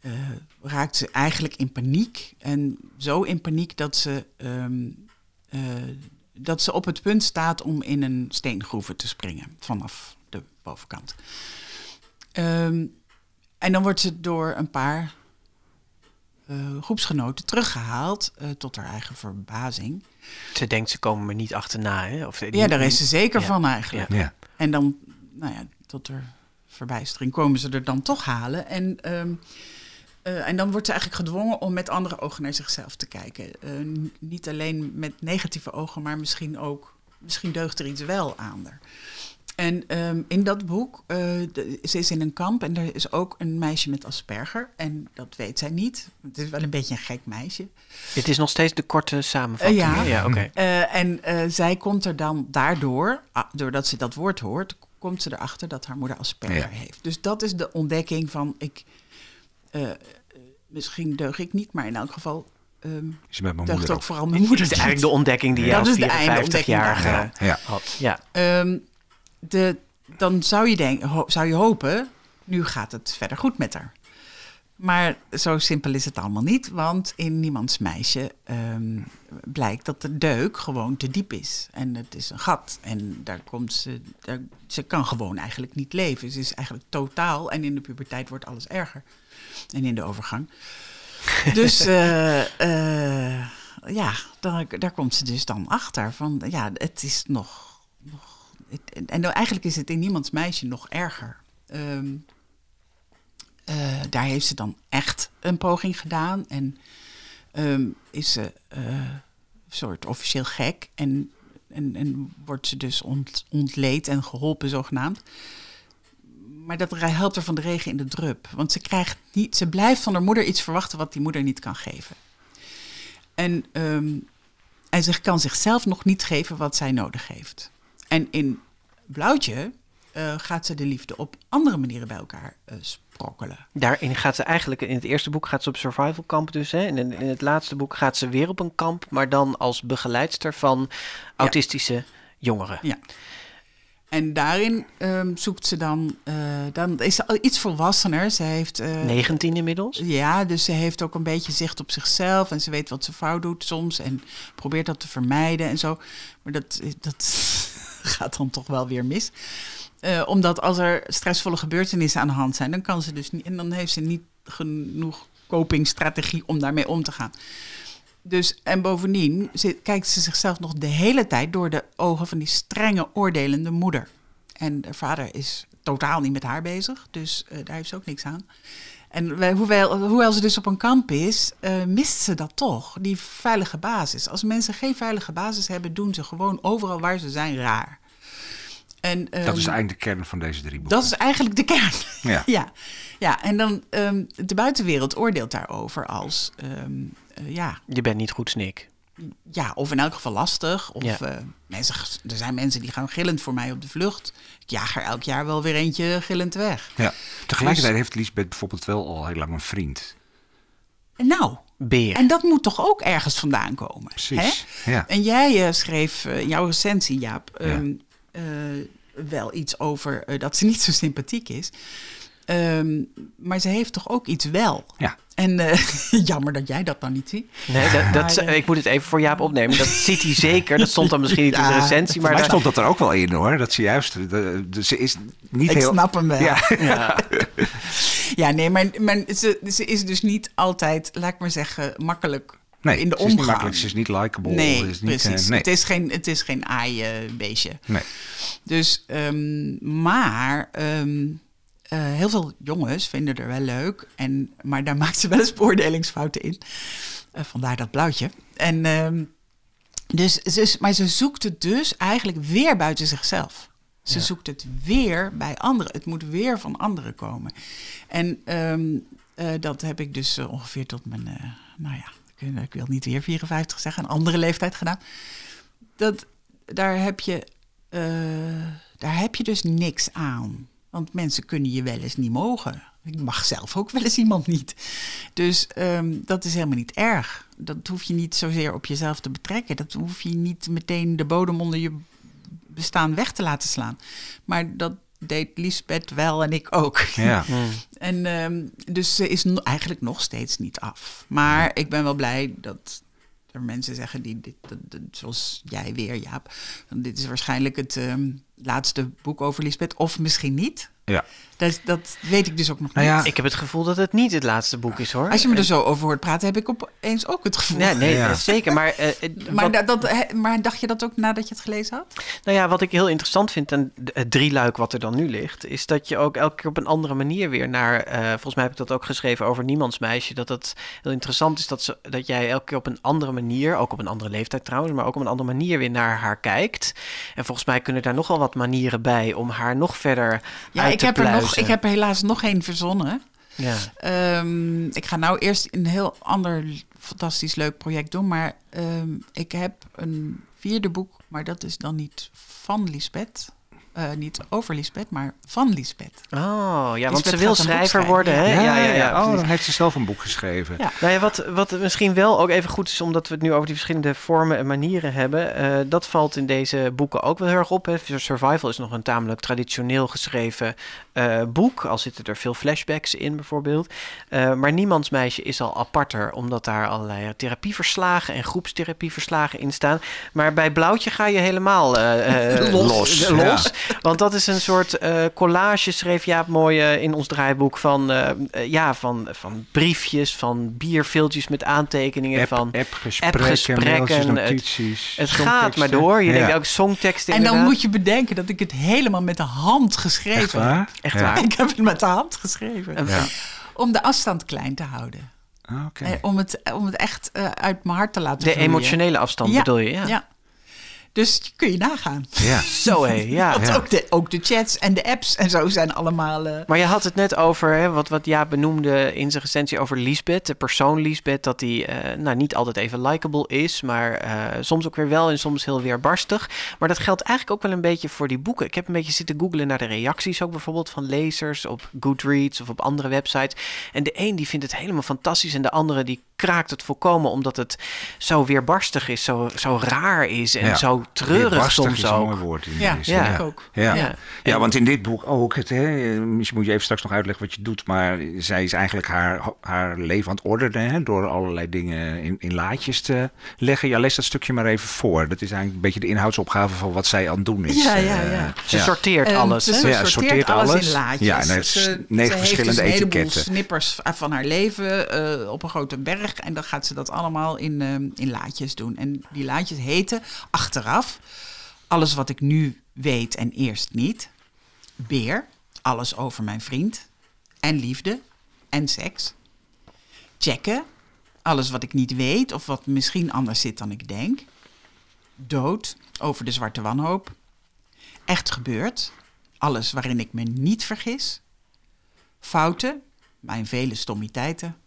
eh, raakt ze eigenlijk in paniek. En zo in paniek dat ze, ehm, eh, dat ze op het punt staat om in een steengroeve te springen vanaf de bovenkant. Ehm, en dan wordt ze door een paar eh, groepsgenoten teruggehaald, eh, tot haar eigen verbazing. Ze denkt, ze komen me niet achterna. Hè? Of, die- Ja, daar is ze zeker Ja. van eigenlijk. Ja. En dan, nou ja, tot er verbijstering komen ze er dan toch halen. En, ehm, eh, en dan wordt ze eigenlijk gedwongen om met andere ogen naar zichzelf te kijken. Eh, niet alleen met negatieve ogen, maar misschien ook, misschien deugt er iets wel aan haar. En ehm, in dat boek, eh, de- ze is in een kamp en er is ook een meisje met Asperger. En dat weet zij niet. Het is wel een beetje een gek meisje. Het is nog steeds de korte samenvatting. Eh, ja. ja oké. Eh, en eh, zij komt er dan daardoor, doordat ze dat woord hoort, komt ze erachter dat haar moeder Asperger Ja. heeft. Dus dat is de ontdekking van ik. misschien deug ik niet, maar in elk geval ehm Is met mijn moeder ook ook. vooral mijn moeder. Dat is eigenlijk de ontdekking die je Dat als is de eindontdekking 54-jarige Ja. Ja. had. Ja. Ehm, de, dan zou je, denken, zou je hopen, nu gaat het verder goed met haar. Maar zo simpel is het allemaal niet, want in niemands meisje ehm, blijkt dat de deuk gewoon te diep is. En het is een gat. En daar komt ze, daar, ze kan gewoon eigenlijk niet leven. Ze is eigenlijk totaal, en in de puberteit wordt alles erger. En in de overgang. Dus eh, eh, ja, daar, daar komt ze dus dan achter. Van ja, het is nog. En en eigenlijk is het in niemands meisje nog erger. Ehm, eh, daar heeft ze dan echt een poging gedaan. En ehm, is ze eh, een soort officieel gek. En, en, en wordt ze dus ont, ontleed en geholpen, zogenaamd. Maar dat helpt er van de regen in de drup. Want ze, krijgt niet, ze blijft van haar moeder iets verwachten wat die moeder niet kan geven. En, ehm, en ze kan zichzelf nog niet geven wat zij nodig heeft. En in Blauwtje eh, gaat ze de liefde op andere manieren bij elkaar eh, sprokkelen. Daarin gaat ze eigenlijk, in het eerste boek gaat ze op survival kamp dus. Hè? En in, in het laatste boek gaat ze weer op een kamp, maar dan als begeleidster van autistische jongeren. Ja. En daarin ehm, zoekt ze dan, eh, dan is ze al iets volwassener. Ze heeft, eh, 19 inmiddels. ja, dus ze heeft ook een beetje zicht op zichzelf en ze weet wat ze fout doet soms en probeert dat te vermijden en zo. Maar dat, dat gaat dan toch wel weer mis. Eh, omdat als er stressvolle gebeurtenissen aan de hand zijn, dan kan ze dus niet, en dan heeft ze niet genoeg copingstrategie om daarmee om te gaan. Dus, en bovendien kijkt ze zichzelf nog de hele tijd door de ogen van die strenge, oordelende moeder. En de vader is totaal niet met haar bezig, dus eh, daar heeft ze ook niks aan. En wij- hoewel, hoewel ze dus op een kamp is, eh, mist ze dat toch, die veilige basis. Als mensen geen veilige basis hebben, doen ze gewoon overal waar ze zijn raar. En, Dat is ehm, eigenlijk de kern van deze drie boeken. dat is eigenlijk de kern. Ja. ja. ja, en dan ehm, de buitenwereld oordeelt daarover als, ehm, eh, ja, Je bent niet goed, Snik. Ja, of in elk geval lastig. Of Ja. eh, mensen, er zijn mensen die gaan gillend voor mij op de vlucht. Ik jaag er elk jaar wel weer eentje gillend weg. Ja. Tegelijkertijd Dus- heeft Lisbeth bijvoorbeeld wel al heel lang een vriend. Nou, Beer. en dat moet toch ook ergens vandaan komen? Precies. Hè? Ja. En jij eh, schreef eh, in jouw recensie, Jaap, ehm, eh, wel iets over dat ze niet zo sympathiek is. Ehm, maar ze heeft toch ook iets wel. Ja. En eh, jammer dat jij dat dan niet ziet. Nee, dat, dat, Maar, eh, ik moet het even voor Jaap opnemen. Dat ziet hij zeker. Dat stond dan misschien niet in de recensie. Maar Maar daar stond dat er ook wel in hoor. Dat ze juist. De, de- ze is niet Ik heel. snap hem wel. Ja. ja. Ja, nee, maar, maar ze, ze is dus niet altijd, laat ik maar zeggen, makkelijk Nee, in de ze is niet omgang. makkelijk. Ze is niet likable. Nee, ze is niet, eh, precies. nee. Het is geen, het is geen aai-beestje. nee. Dus, ehm, maar ehm, eh, heel veel jongens vinden er wel leuk. En, maar daar maakt ze wel eens beoordelingsfouten in. Eh, vandaar dat blauwtje. En, ehm, dus, is- maar ze zoekt het dus eigenlijk weer buiten zichzelf. Ze Ja. zoekt het weer bij anderen. Het moet weer van anderen komen. En ehm, eh, dat heb ik dus ongeveer tot mijn, nou ja, ik, ik wil niet weer 54 zeggen, een andere leeftijd gedaan. Dat, daar, heb je, daar heb je dus niks aan. Want mensen kunnen je wel eens niet mogen. Ik mag zelf ook wel eens iemand niet. Dus ehm, dat is helemaal niet erg. Dat hoef je niet zozeer op jezelf te betrekken. Dat hoef je niet meteen de bodem onder je bestaan weg te laten slaan. Maar dat deed Lisbeth wel en ik ook. Ja. En ehm, dus ze is eigenlijk nog steeds niet af. Maar ik ben wel blij dat mensen zeggen die dit, zoals jij weer, Jaap. Dit is waarschijnlijk het ehm, laatste boek over Lisbeth, of misschien niet. Ja. Dat, dat weet ik dus ook nog Nou ja, niet. Ik heb het gevoel dat het niet het laatste boek is hoor. Als je me er zo over hoort praten, heb ik opeens ook het gevoel. Ja, nee, Ja. zeker. Maar, eh, eh, Maar, wat- dat, maar dacht je dat ook nadat je het gelezen had? Nou ja, wat ik heel interessant vind aan d- het drieluik wat er dan nu ligt, is dat je ook elke keer op een andere manier weer naar. eh, volgens mij heb ik dat ook geschreven over Niemands Meisje. Dat het heel interessant is dat, ze, dat jij elke keer op een andere manier, ook op een andere leeftijd trouwens, maar ook op een andere manier weer naar haar kijkt. En volgens mij kunnen daar nog wel wat manieren bij om haar nog verder Ja, uit ik te heb, er nog, ik heb er helaas nog één verzonnen. Ja. Ehm, ik ga nou eerst een heel ander fantastisch leuk project doen. Maar ehm, ik heb een vierde boek, maar dat is dan niet van Lisbeth. Eh, niet over Lisbeth, maar van Lisbeth. Oh, ja, want ze wil schrijver worden, hè? ja. ja, ja, ja. Oh, dan heeft ze zelf een boek geschreven. Ja. Nou ja, wat, wat misschien wel ook even goed is, omdat we het nu over die verschillende vormen en manieren hebben, eh, dat valt in deze boeken ook wel heel erg op. Hè. Survival is nog een tamelijk traditioneel geschreven eh, boek, al zitten er veel flashbacks in bijvoorbeeld. Eh, maar Niemands Meisje is al aparter, omdat daar allerlei therapieverslagen en groepstherapieverslagen in staan. Maar bij Blauwtje ga je helemaal Los. los. Ja. Want dat is een soort eh, collage, schreef Jaap mooi eh, in ons draaiboek, van, eh, ja, van, van briefjes, van bierviltjes met aantekeningen, App, van... appgesprekken, appgesprekken, het- notities. Het gaat maar door. Je Ja. denkt ook songteksten En dan moet je bedenken dat ik het helemaal met de hand geschreven Echt heb. waar? Echt Ja. waar. Ik heb het met de hand geschreven. En- Ja. Om de afstand klein te houden. Ah, Oké. Eh, om, het, om het echt uit mijn hart te laten De vloeien. emotionele afstand Ja, bedoel je? Ja. Ja. Dus kun je nagaan. Ja. Zo hé, ja. Want Ja. ook, de, ook de chats en de apps en zo zijn allemaal... eh, Maar je had het net over, hè, wat, wat Jaap benoemde in zijn recensie over Lisbeth, de persoon Lisbeth, dat die eh, nou, niet altijd even likable is, maar eh, soms ook weer wel en soms heel weerbarstig. Maar dat geldt eigenlijk ook wel een beetje voor die boeken. Ik heb een beetje zitten googlen naar de reacties ook bijvoorbeeld van lezers op Goodreads of op andere websites. En de een die vindt het helemaal fantastisch en de andere die kraakt het volkomen omdat het zo weerbarstig is, zo, zo raar is en Ja. zo treurig Weerbarstig soms is een ook. mooi woord in Ja, deze, ja. ik ook. Ja. Ja. Ja. Want in dit boek ook, het, hè, misschien moet je even straks nog uitleggen wat je doet, maar zij is eigenlijk haar, haar leven aan het ordenen hè, door allerlei dingen in, in laadjes te leggen. Ja, lees dat stukje maar even voor. Dat is eigenlijk een beetje de inhoudsopgave van wat zij aan het doen is. Ja, ja, Eh, ja. Ze sorteert Ehm, alles. Ze Ja, sorteert, sorteert alles, alles. in laadjes. Ja, en heeft Ze- negen ze heeft verschillende dus een heleboel etiketten. snippers van haar leven eh, op een grote berg. En dan gaat ze dat allemaal in, ehm, in laadjes doen. En die laadjes heten achteraf alles wat ik nu weet en eerst niet. Beer, alles over mijn vriend. En liefde en seks. Checken, alles wat ik niet weet of wat misschien anders zit dan ik denk. Dood, over de zwarte wanhoop. Echt gebeurd, alles waarin ik me niet vergis. Fouten, mijn vele stommiteiten.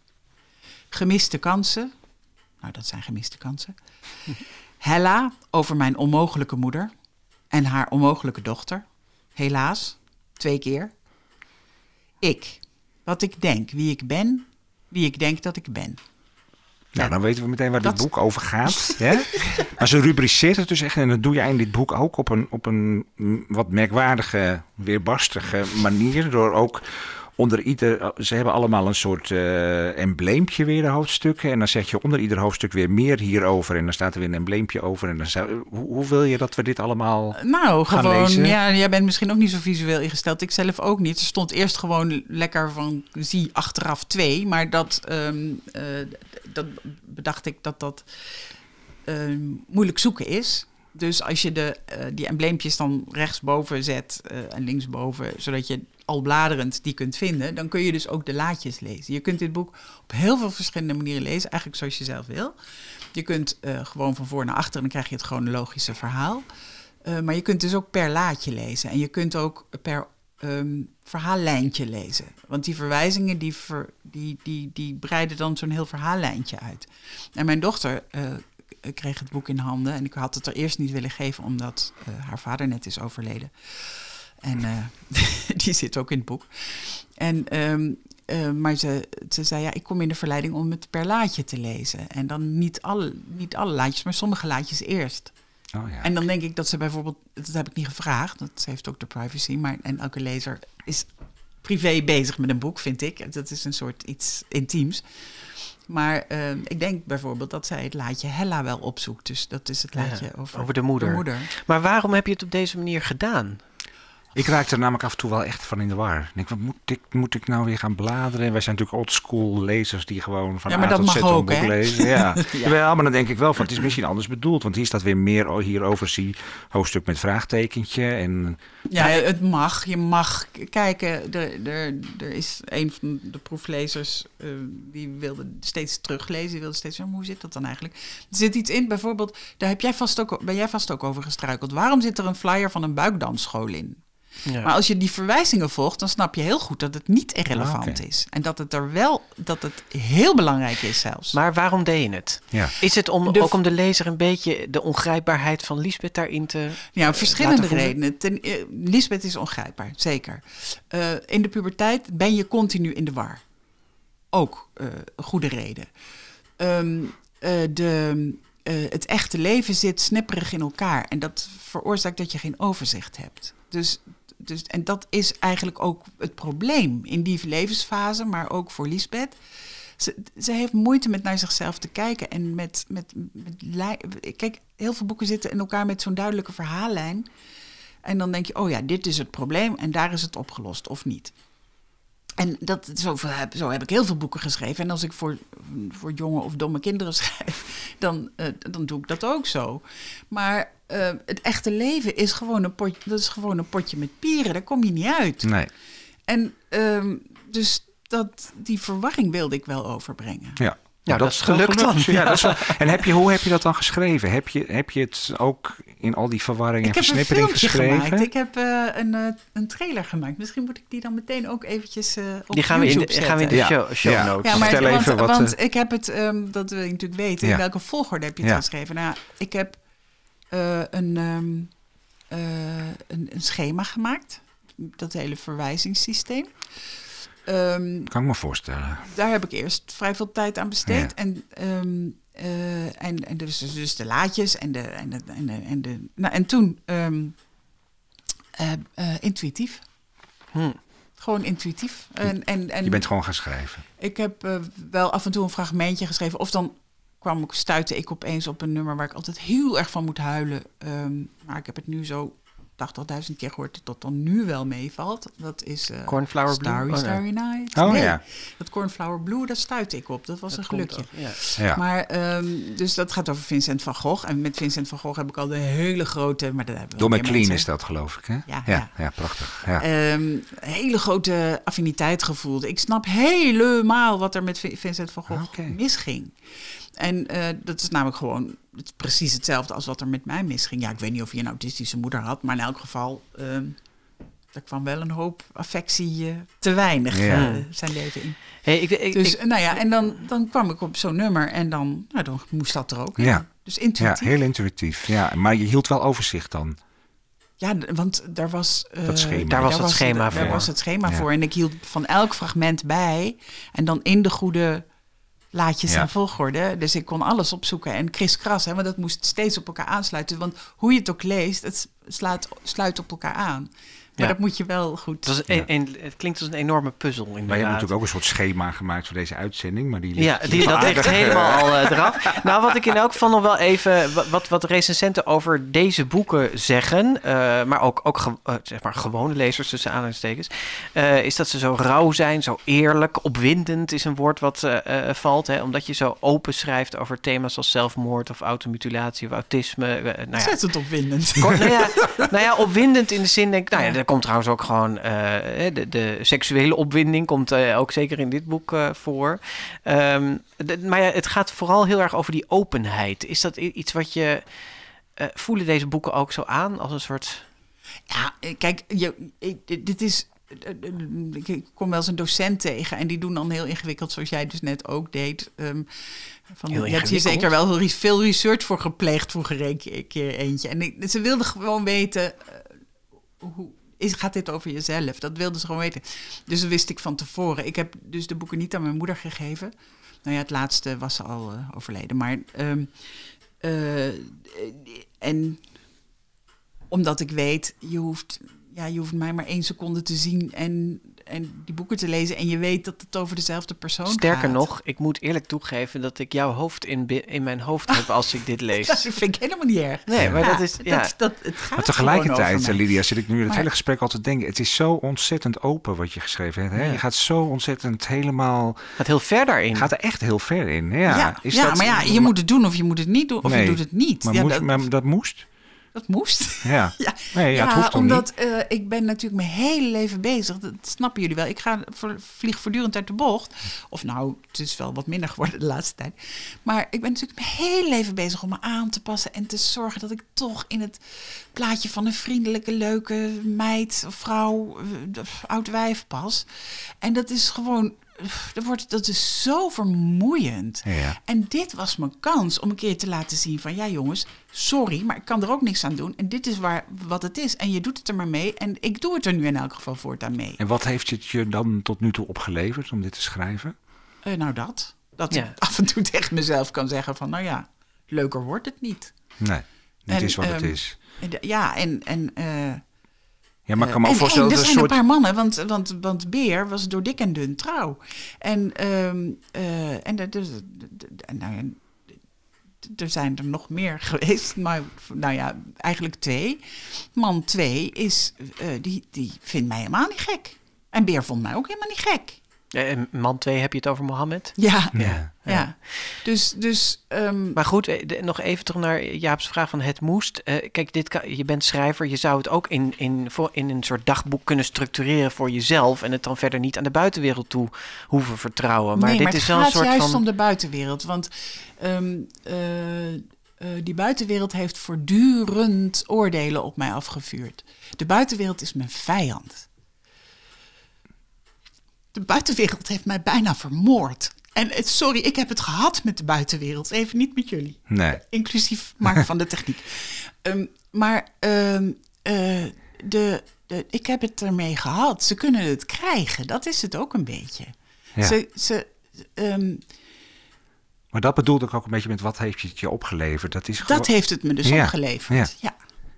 Gemiste kansen, nou dat zijn gemiste kansen. Hella over mijn onmogelijke moeder en haar onmogelijke dochter. Helaas, twee keer. Ik, wat ik denk, wie ik ben, wie ik denk dat ik ben. Nou, dan weten we meteen waar dit boek over gaat. hè? Maar ze rubriceert het dus echt, en dat doe jij in dit boek ook op een, op een wat merkwaardige, weerbarstige manier. Door ook onder ieder, ze hebben allemaal een soort eh, embleempje weer, de hoofdstukken. En dan zeg je onder ieder hoofdstuk weer meer hierover. En dan staat er weer een embleempje over. En dan zou, hoe, hoe wil je dat we dit allemaal Nou, gaan gewoon, lezen? ja, jij bent misschien ook niet zo visueel ingesteld. Ik zelf ook niet. Er stond eerst gewoon lekker van, zie achteraf twee. Maar dat, ehm, eh, dat bedacht ik dat dat ehm, moeilijk zoeken is. Dus als je de, eh, die embleempjes dan rechtsboven zet eh, en linksboven, zodat je al bladerend die kunt vinden, dan kun je dus ook de laadjes lezen. Je kunt dit boek op heel veel verschillende manieren lezen, eigenlijk zoals je zelf wil. Je kunt eh, gewoon van voor naar achter en dan krijg je het chronologische verhaal. Maar je kunt dus ook per laadje lezen. En je kunt ook per um, verhaallijntje lezen. Want die verwijzingen die, die, die, die breiden dan zo'n heel verhaallijntje uit. En mijn dochter kreeg het boek in handen. En ik had het er eerst niet willen geven, omdat uh, haar vader net is overleden. En die zit ook in het boek. En, um, uh, maar ze, ze zei, ja, ik kom in de verleiding om het per laadje te lezen. En dan niet alle, niet alle laadjes, maar sommige laadjes eerst. Oh, ja. En dan denk ik dat ze bijvoorbeeld, dat heb ik niet gevraagd, dat heeft ook de privacy, maar en elke lezer is privé bezig met een boek, vind ik. Dat is een soort iets intiems. Maar uh, ik denk bijvoorbeeld dat zij het laadje Hella wel opzoekt. Dus dat is het laadje ja, over, over de, moeder. de moeder. Maar waarom heb je het op deze manier gedaan? Ik raakte er namelijk af en toe wel echt van in de war. Ik denk, wat moet ik, moet ik nou weer gaan bladeren? Wij zijn natuurlijk oldschool lezers die gewoon van ja, maar A dat tot Z ook, een boek lezen. Ja. ja. Maar dan denk ik wel van, het is misschien anders bedoeld. Want hier staat weer meer hierover, zie hoofdstuk met vraagtekentje. En, ja, het mag. Je mag kijken. Er, er, er is een van de proeflezers uh, die wilde steeds teruglezen. Die wilde steeds zeggen, hoe zit dat dan eigenlijk? Er zit iets in, bijvoorbeeld, daar heb jij vast ook, ben jij vast ook over gestruikeld. Waarom zit er een flyer van een buikdansschool in? Ja. Maar als je die verwijzingen volgt, dan snap je heel goed dat het niet irrelevant Ah, is. En dat het er wel, dat het heel belangrijk is zelfs. Maar waarom deed je het? ja. Is het om, De- ook om de lezer een beetje de ongrijpbaarheid van Lisbeth daarin te... Ja, verschillende laten voelen? redenen. Ten, eh, Lisbeth is ongrijpbaar, zeker. Eh, in de puberteit ben je continu in de war. Ook eh, een goede reden. Ehm, eh, de, eh, het echte leven zit snipperig in elkaar. En dat veroorzaakt dat je geen overzicht hebt. Dus, dus, en dat is eigenlijk ook het probleem in die levensfase, maar ook voor Lisbeth. Ze, ze heeft moeite met naar zichzelf te kijken. En met, met, met Kijk, heel veel boeken zitten in elkaar met zo'n duidelijke verhaallijn. En dan denk je, oh ja, dit is het probleem en daar is het opgelost, of niet. En dat, zo, heb, zo heb ik heel veel boeken geschreven. En als ik voor, voor jonge of domme kinderen schrijf, dan, uh, dan doe ik dat ook zo. Maar uh, het echte leven is gewoon, een potje, dat is gewoon een potje met pieren. Daar kom je niet uit. Nee. En um, dus dat, die verwarring wilde ik wel overbrengen. Ja. Ja, dat is gelukt dan. Ja, dat is wel- en heb je, hoe heb je dat dan geschreven? Heb je, heb je het ook in al die verwarring en Ik heb een versnippering geschreven? gemaakt. Ik heb uh, een, uh, een trailer gemaakt. Misschien moet ik die dan meteen ook eventjes uh, op Die gaan we in YouTube de, gaan we in de Ja. show, show Ja. notes. Ja, maar Vertel want, even wat, want eh, ik heb het, um, dat wil je natuurlijk weten, Ja. in welke volgorde heb je het Ja. geschreven? Nou, ik heb uh, een, um, uh, een, een schema gemaakt, dat hele verwijzingssysteem. Um, Kan ik me voorstellen. daar heb ik eerst vrij veel tijd aan besteed. Ja. En, um, uh, en, en dus, dus de laadjes en de. En, de, en, de, en, de, nou, en toen um, uh, uh, intuïtief. Hm. Gewoon intuïtief. En, en, en Je bent gewoon gaan schrijven. ik heb wel af en toe een fragmentje geschreven. Of dan kwam ik, stuitte ik opeens op een nummer waar ik altijd heel erg van moet huilen. Maar ik heb het nu zo 80.000 keer gehoord dat dat dan nu wel meevalt. Dat is uh, Cornflower Blue? Starry, Oh, nee. Starry Night. Oh Nee, ja. Dat Cornflower Blue, daar stuitte ik op. Dat was Dat een gelukje. Ja. Ja. Maar, um, dus dat gaat over Vincent van Gogh. En met Vincent van Gogh heb ik al de hele grote... Maar dat hebben we McLean is dat, geloof ik. Hè? Ja, ja, ja. ja, prachtig. Ja. Um, hele grote affiniteit gevoeld. Ik snap helemaal wat er met Vi- Vincent van Gogh misging. En uh, dat is namelijk gewoon het is precies hetzelfde als wat er met mij misging. Ja, ik weet niet of je een autistische moeder had, maar in elk geval, um, er kwam wel een hoop affectie uh, te weinig Ja. uh, zijn leven in. Hey, ik, ik, Dus ik- nou ja, en dan, dan kwam ik op zo'n nummer en dan, nou, dan moest dat er ook. in. Ja. Dus ja, intuïtief. heel intuïtief. Ja, maar je hield wel overzicht dan. Ja, want daar was, eh, Dat schema. Daar was het schema daar voor. was het schema Ja. voor. En ik hield van elk fragment bij. En dan in de goede laadjes Ja. en volgorde. Dus ik kon alles opzoeken. En kriskras, hè, want dat moest steeds op elkaar aansluiten. Want hoe je het ook leest, het sluit, sluit op elkaar aan. Maar Ja. dat moet je wel goed... Het, was een, een- het klinkt als een enorme puzzel inderdaad. Wij hebben natuurlijk ook een soort schema gemaakt voor deze uitzending, maar die Ja, ligt die, dat ligt helemaal al eh, eraf. Nou, wat ik in elk geval nog wel even... wa- Wat, wat recensenten over deze boeken zeggen... eh, maar ook, ook ge- eh, zeg maar gewone lezers tussen aanhalingstekens... eh, is dat ze zo rauw zijn, zo eerlijk. Opwindend is een woord wat eh, eh, valt. Hè, omdat je zo open schrijft over thema's als zelfmoord... of automutilatie of autisme. nou ja, Ontzettend opwindend. Kort, nou, ja, nou ja, opwindend in de zin, denk ik. Nou ja, er komt trouwens ook gewoon. eh, de, de seksuele opwinding komt eh, ook zeker in dit boek eh, voor. De- maar ja, het gaat vooral heel erg over die openheid. Is dat iets wat je. voelen deze boeken ook zo aan als een soort. Ja, kijk, je, ik- dit is. Ik kom wel eens een docent tegen en die doen dan heel ingewikkeld, zoals jij dus net ook deed. Ehm, van, je hebt hier zeker wel veel research voor gepleegd vroeger een keer, een keer eentje. En ik, ze wilden gewoon weten, hoe, is, gaat dit over jezelf? Dat wilden ze gewoon weten. Dus dat wist ik van tevoren. Ik heb dus de boeken niet aan mijn moeder gegeven. Nou ja, het laatste was ze al eh, overleden. Maar, ehm, eh, en omdat ik weet, je hoeft, ja, je hoeft mij maar één seconde te zien en, en die boeken te lezen. En je weet dat het over dezelfde persoon Sterker gaat. nog, ik moet eerlijk toegeven dat ik jouw hoofd in, in mijn hoofd heb als ik dit lees. Dat vind ik helemaal niet erg. Nee, maar dat is. Ja. dat, dat, het gaat Maar tegelijkertijd, over mij. Lydia, zit ik nu in het Maar- hele gesprek altijd te denken. Het is zo ontzettend open wat je geschreven hebt. Hè? Ja. Je gaat zo ontzettend helemaal. gaat heel ver daarin. Gaat er echt heel ver in. Ja, Ja, is ja dat- maar ja, je moet het doen of je moet het niet doen. Of Nee, je doet het niet. Maar, ja, moest, dat, maar dat moest. Dat moest. Ja. Ja, Nee, ja, het hoeft omdat eh, ik ben natuurlijk mijn hele leven bezig. Dat snappen jullie wel. Ik ga, vlieg voortdurend uit de bocht. Of nou, het is wel wat minder geworden de laatste tijd. Maar ik ben natuurlijk mijn hele leven bezig om me aan te passen. En te zorgen dat ik toch in het plaatje van een vriendelijke, leuke meid of vrouw, eh, oud wijf pas. En dat is gewoon, dat, wordt, dat is zo vermoeiend. Ja. En dit was mijn kans om een keer te laten zien van... ja jongens, sorry, maar ik kan er ook niks aan doen. En dit is waar, wat het is. En je doet het er maar mee. En ik doe het er nu in elk geval voortaan mee. En wat heeft het je dan tot nu toe opgeleverd om dit te schrijven? Eh, nou dat. Dat Ja. ik af en toe tegen mezelf kan zeggen van... nou ja, leuker wordt het niet. Nee, dit En, is wat het ehm, is. Ja, en... en eh, Ja, maar ik kan me en, ook voorstellen en dat er een zijn soort... een paar mannen, want, want, want Beer was door dik en dun trouw. En, ehm, eh, en er, dus, nou ja, er zijn er nog meer geweest, maar nou ja, eigenlijk twee. Man twee is, eh, die, die vindt mij helemaal niet gek. En Beer vond mij ook helemaal niet gek. Eh, en man 2 heb je het over Mohammed. Ja, Ja. ja. Dus, dus ehm, Maar goed, eh, de- nog even terug naar Jaap's vraag van het moest. Eh, kijk, dit kan, je bent schrijver, je zou het ook in, in, voor, in een soort dagboek kunnen structureren voor jezelf en het dan verder niet aan de buitenwereld toe hoeven vertrouwen. Maar nee, dit maar is het wel een gaat soort juist van. om de buitenwereld. Want ehm, eh, eh, die buitenwereld heeft voortdurend oordelen op mij afgevuurd. De buitenwereld is mijn vijand. De buitenwereld heeft mij bijna vermoord. En het, sorry, ik heb het gehad met de buitenwereld. Even niet met jullie. Nee. Inclusief Mark van de techniek. Ehm, maar ehm, eh, de, de, ik heb het ermee gehad. Ze kunnen het krijgen. Dat is het ook een beetje. Ja. Ze, ze, ehm, Maar dat bedoelde ik ook een beetje met wat heeft het je opgeleverd. Dat is dat heeft het me dus Ja, opgeleverd. Ja. Ja.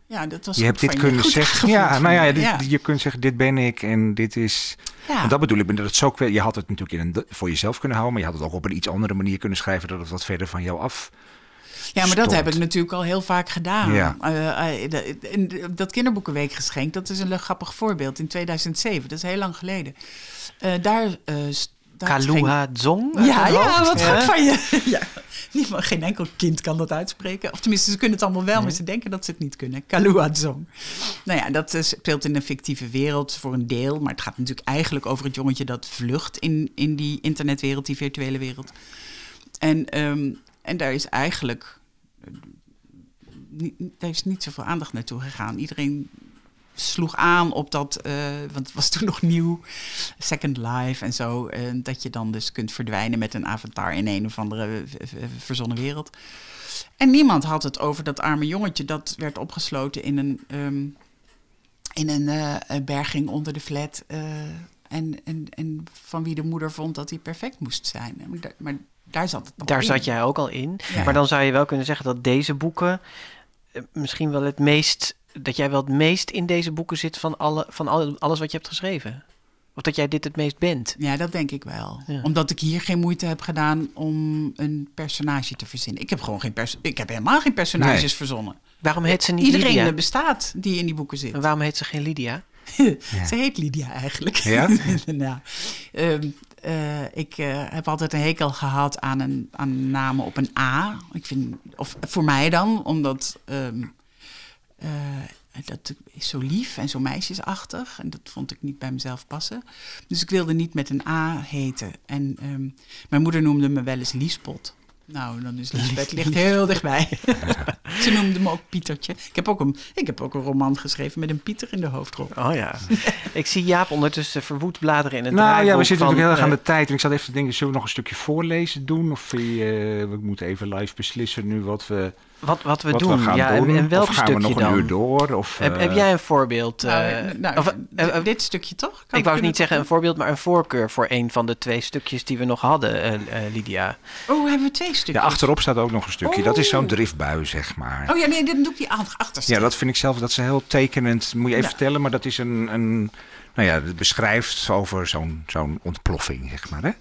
Dat was Je hebt dit kunnen zeggen. Ja, nou ja, je. dit- ja. je kunt zeggen, dit ben ik en dit is... Ja. En dat bedoel ik, dat het zo je had het natuurlijk in een, voor jezelf kunnen houden, maar je had het ook op een iets andere manier kunnen schrijven, dat het wat verder van jou af. Ja, maar dat heb ik natuurlijk al heel vaak gedaan. Ja. De- en dat kinderboekenweekgeschenk, dat is een grappig voorbeeld in 2007. Dat is heel lang geleden. Eh, daar Kaluha Zong? Ja, ja, wat goed van je. ja. Niemand, geen enkel kind kan dat uitspreken. Of tenminste, ze kunnen het allemaal wel, maar ze denken dat ze het niet kunnen. Kaluha Zong. Nou ja, dat eh, speelt in een fictieve wereld voor een deel. Maar het gaat natuurlijk eigenlijk over het jongetje dat vlucht in, in die internetwereld, die virtuele wereld. En, ehm, en daar is eigenlijk eh, niet, daar is niet zoveel aandacht naartoe gegaan. Iedereen sloeg aan op dat, eh, want het was toen nog nieuw, Second Life en zo. eh, dat je dan dus kunt verdwijnen met een avatar in een of andere v- verzonnen wereld. En niemand had het over dat arme jongetje dat werd opgesloten in een, ehm, in een eh, berging onder de flat. eh, en, en, en van wie de moeder vond dat hij perfect moest zijn. Maar daar, maar daar zat het Daar in. zat jij ook al in. Ja. Maar dan zou je wel kunnen zeggen dat deze boeken eh, misschien wel het meest dat jij wel het meest in deze boeken zit van, alle, van alle, alles wat je hebt geschreven? Of dat jij dit het meest bent? Ja, dat denk ik wel. Ja. Omdat ik hier geen moeite heb gedaan om een personage te verzinnen. Ik heb gewoon geen pers ik heb helemaal geen personages Nee. verzonnen. Waarom heet ze niet Iedereen Lydia? eh, bestaat die in die boeken zit. En waarom heet ze geen Lydia? Ze heet Lydia eigenlijk. Ja? nou, ehm, eh, ik eh, heb altijd een hekel gehad aan, een, aan namen op een A. Ik vind, of voor mij dan, omdat ehm, eh, dat is zo lief en zo meisjesachtig. En dat vond ik niet bij mezelf passen. Dus ik wilde niet met een A heten. En ehm, mijn moeder noemde me wel eens Liespot. Nou, dan is Lisbeth ligt heel dichtbij. Ze noemde me ook Pietertje. Ik heb ook, een, ik heb ook een roman geschreven met een Pieter in de hoofdrol. Oh ja. ik zie Jaap ondertussen verwoed bladeren in het Nou ja, we zitten van, natuurlijk heel erg aan eh, de tijd. En ik zat even te denken, zullen we nog een stukje voorlezen doen? Of eh, we moeten even live beslissen nu wat we, wat, wat we wat doen. we gaan ja, en- doen? En, welk of gaan stukje we nog dan? een uur door? Of, heb, eh, heb jij een voorbeeld? Nou, eh, nou, of, eh, dit stukje toch? Kan- ik wou niet zeggen een voorbeeld, maar een voorkeur voor een van de twee stukjes die we nog hadden, eh, eh, Lydia. Oh, hebben we twee Ja, stukjes? achterop staat ook nog een stukje. Dat is zo'n Oh. driftbui, zeg maar. Oh ja, nee, dan doe ik die achter- achterste. Ja, dat vind ik zelf dat is heel tekenend. Moet je even Ja. vertellen, maar dat is een, een nou ja, beschrijft over zo'n zo'n ontploffing, zeg maar. Hè?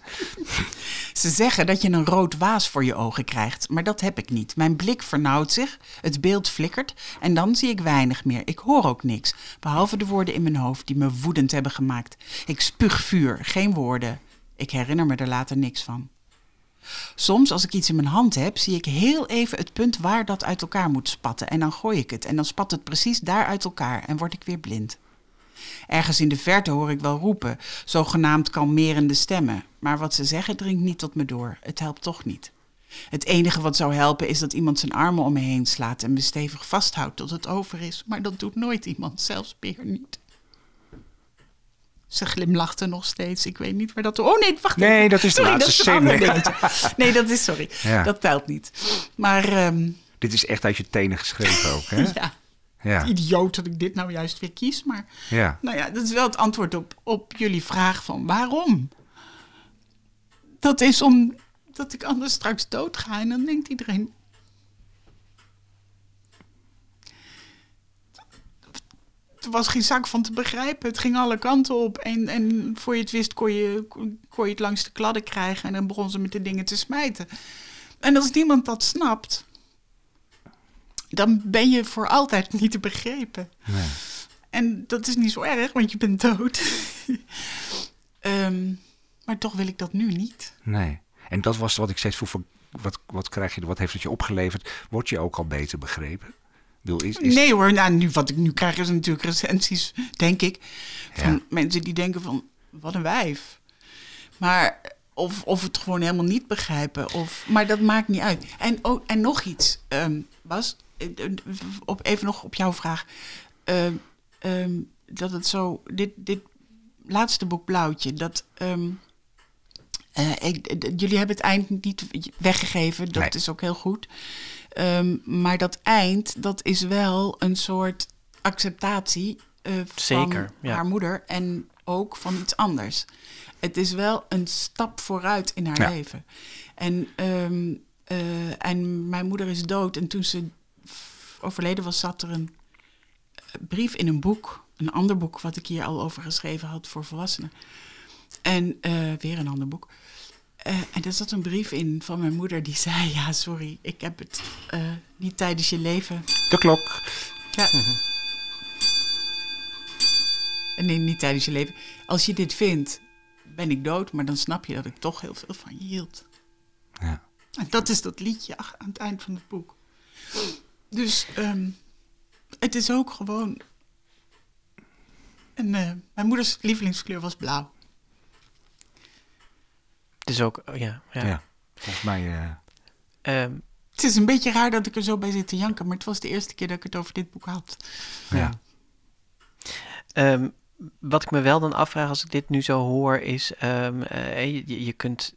Ze zeggen dat je een rood waas voor je ogen krijgt, maar dat heb ik niet. Mijn blik vernauwt zich, het beeld flikkert en dan zie ik weinig meer. Ik hoor ook niks, behalve de woorden in mijn hoofd die me woedend hebben gemaakt. Ik spuug vuur, geen woorden. Ik herinner me er later niks van. Soms, als ik iets in mijn hand heb, zie ik heel even het punt waar dat uit elkaar moet spatten. En dan gooi ik het. En dan spat het precies daar uit elkaar en word ik weer blind. Ergens in de verte hoor ik wel roepen, zogenaamd kalmerende stemmen. Maar wat ze zeggen dringt niet tot me door. Het helpt toch niet. Het enige wat zou helpen is dat iemand zijn armen om me heen slaat en me stevig vasthoudt tot het over is. Maar dat doet nooit iemand, zelfs Peer niet. Ze glimlachte nog steeds. Ik weet niet waar dat... Oh nee, wacht Nee, even. dat is de Sorry, laatste dat is. Nee, dat is... Sorry. Ja. Dat telt niet. Maar ehm, Dit is echt uit je tenen geschreven ook, hè? ja, Ja. idioot dat ik dit nou juist weer kies. Maar ja. nou ja, dat is wel het antwoord op, op jullie vraag van waarom. Dat is omdat ik anders straks doodga en dan denkt iedereen... Er was geen zak van te begrijpen. Het ging alle kanten op. En, en voor je het wist kon je, kon je het langs de kladden krijgen. En dan begon ze met de dingen te smijten. En als niemand dat snapt... dan ben je voor altijd niet te begrepen. Nee. En dat is niet zo erg, want je bent dood. Ehm, maar toch wil ik dat nu niet. nee. En dat was wat ik steeds vroeg. Wat, wat, krijg je, wat heeft het je opgeleverd? Word je ook al beter begrepen? Bedoel, is, is, Nee hoor, nou, nu, wat ik nu krijg is natuurlijk recensies, denk ik. Van Ja. mensen die denken van, wat een wijf. Maar of, of het gewoon helemaal niet begrijpen. Of, maar dat maakt niet uit. En, ook, en nog iets, ehm, Bas. Eh, Op, even nog op jouw vraag. Ehm, ehm, dat het zo, dit, dit laatste boek Blauwtje, dat... ehm, eh, ik, jullie hebben het eind niet weggegeven, dat Nee. is ook heel goed. Maar dat eind, dat is wel een soort acceptatie eh, van Zeker, ja. haar moeder en ook van iets anders. Het is wel een stap vooruit in haar Ja. leven. En, en mijn moeder is dood en toen ze overleden was, zat er een eh, brief in een boek. Een ander boek wat ik hier al over geschreven had voor volwassenen. En eh, weer een ander boek. Eh, en er zat een brief in van mijn moeder die zei: Ja, sorry, ik heb het niet tijdens je leven. de klok. Ja. Nee, niet tijdens je leven. Als je dit vindt, ben ik dood, maar dan snap je dat ik toch heel veel van je hield. Ja. En dat is dat liedje ach- aan het eind van het boek. Dus ehm, het is ook gewoon. En eh, mijn moeders lievelingskleur was blauw. Het is ook, oh ja. ja. Ja. Volgens mij. eh, Ehm, Het is een beetje raar dat ik er zo bij zit te janken, maar het was de eerste keer dat ik het over dit boek had. ja. Ehm, wat ik me wel dan afvraag als ik dit nu zo hoor, is ehm, eh, je, je kunt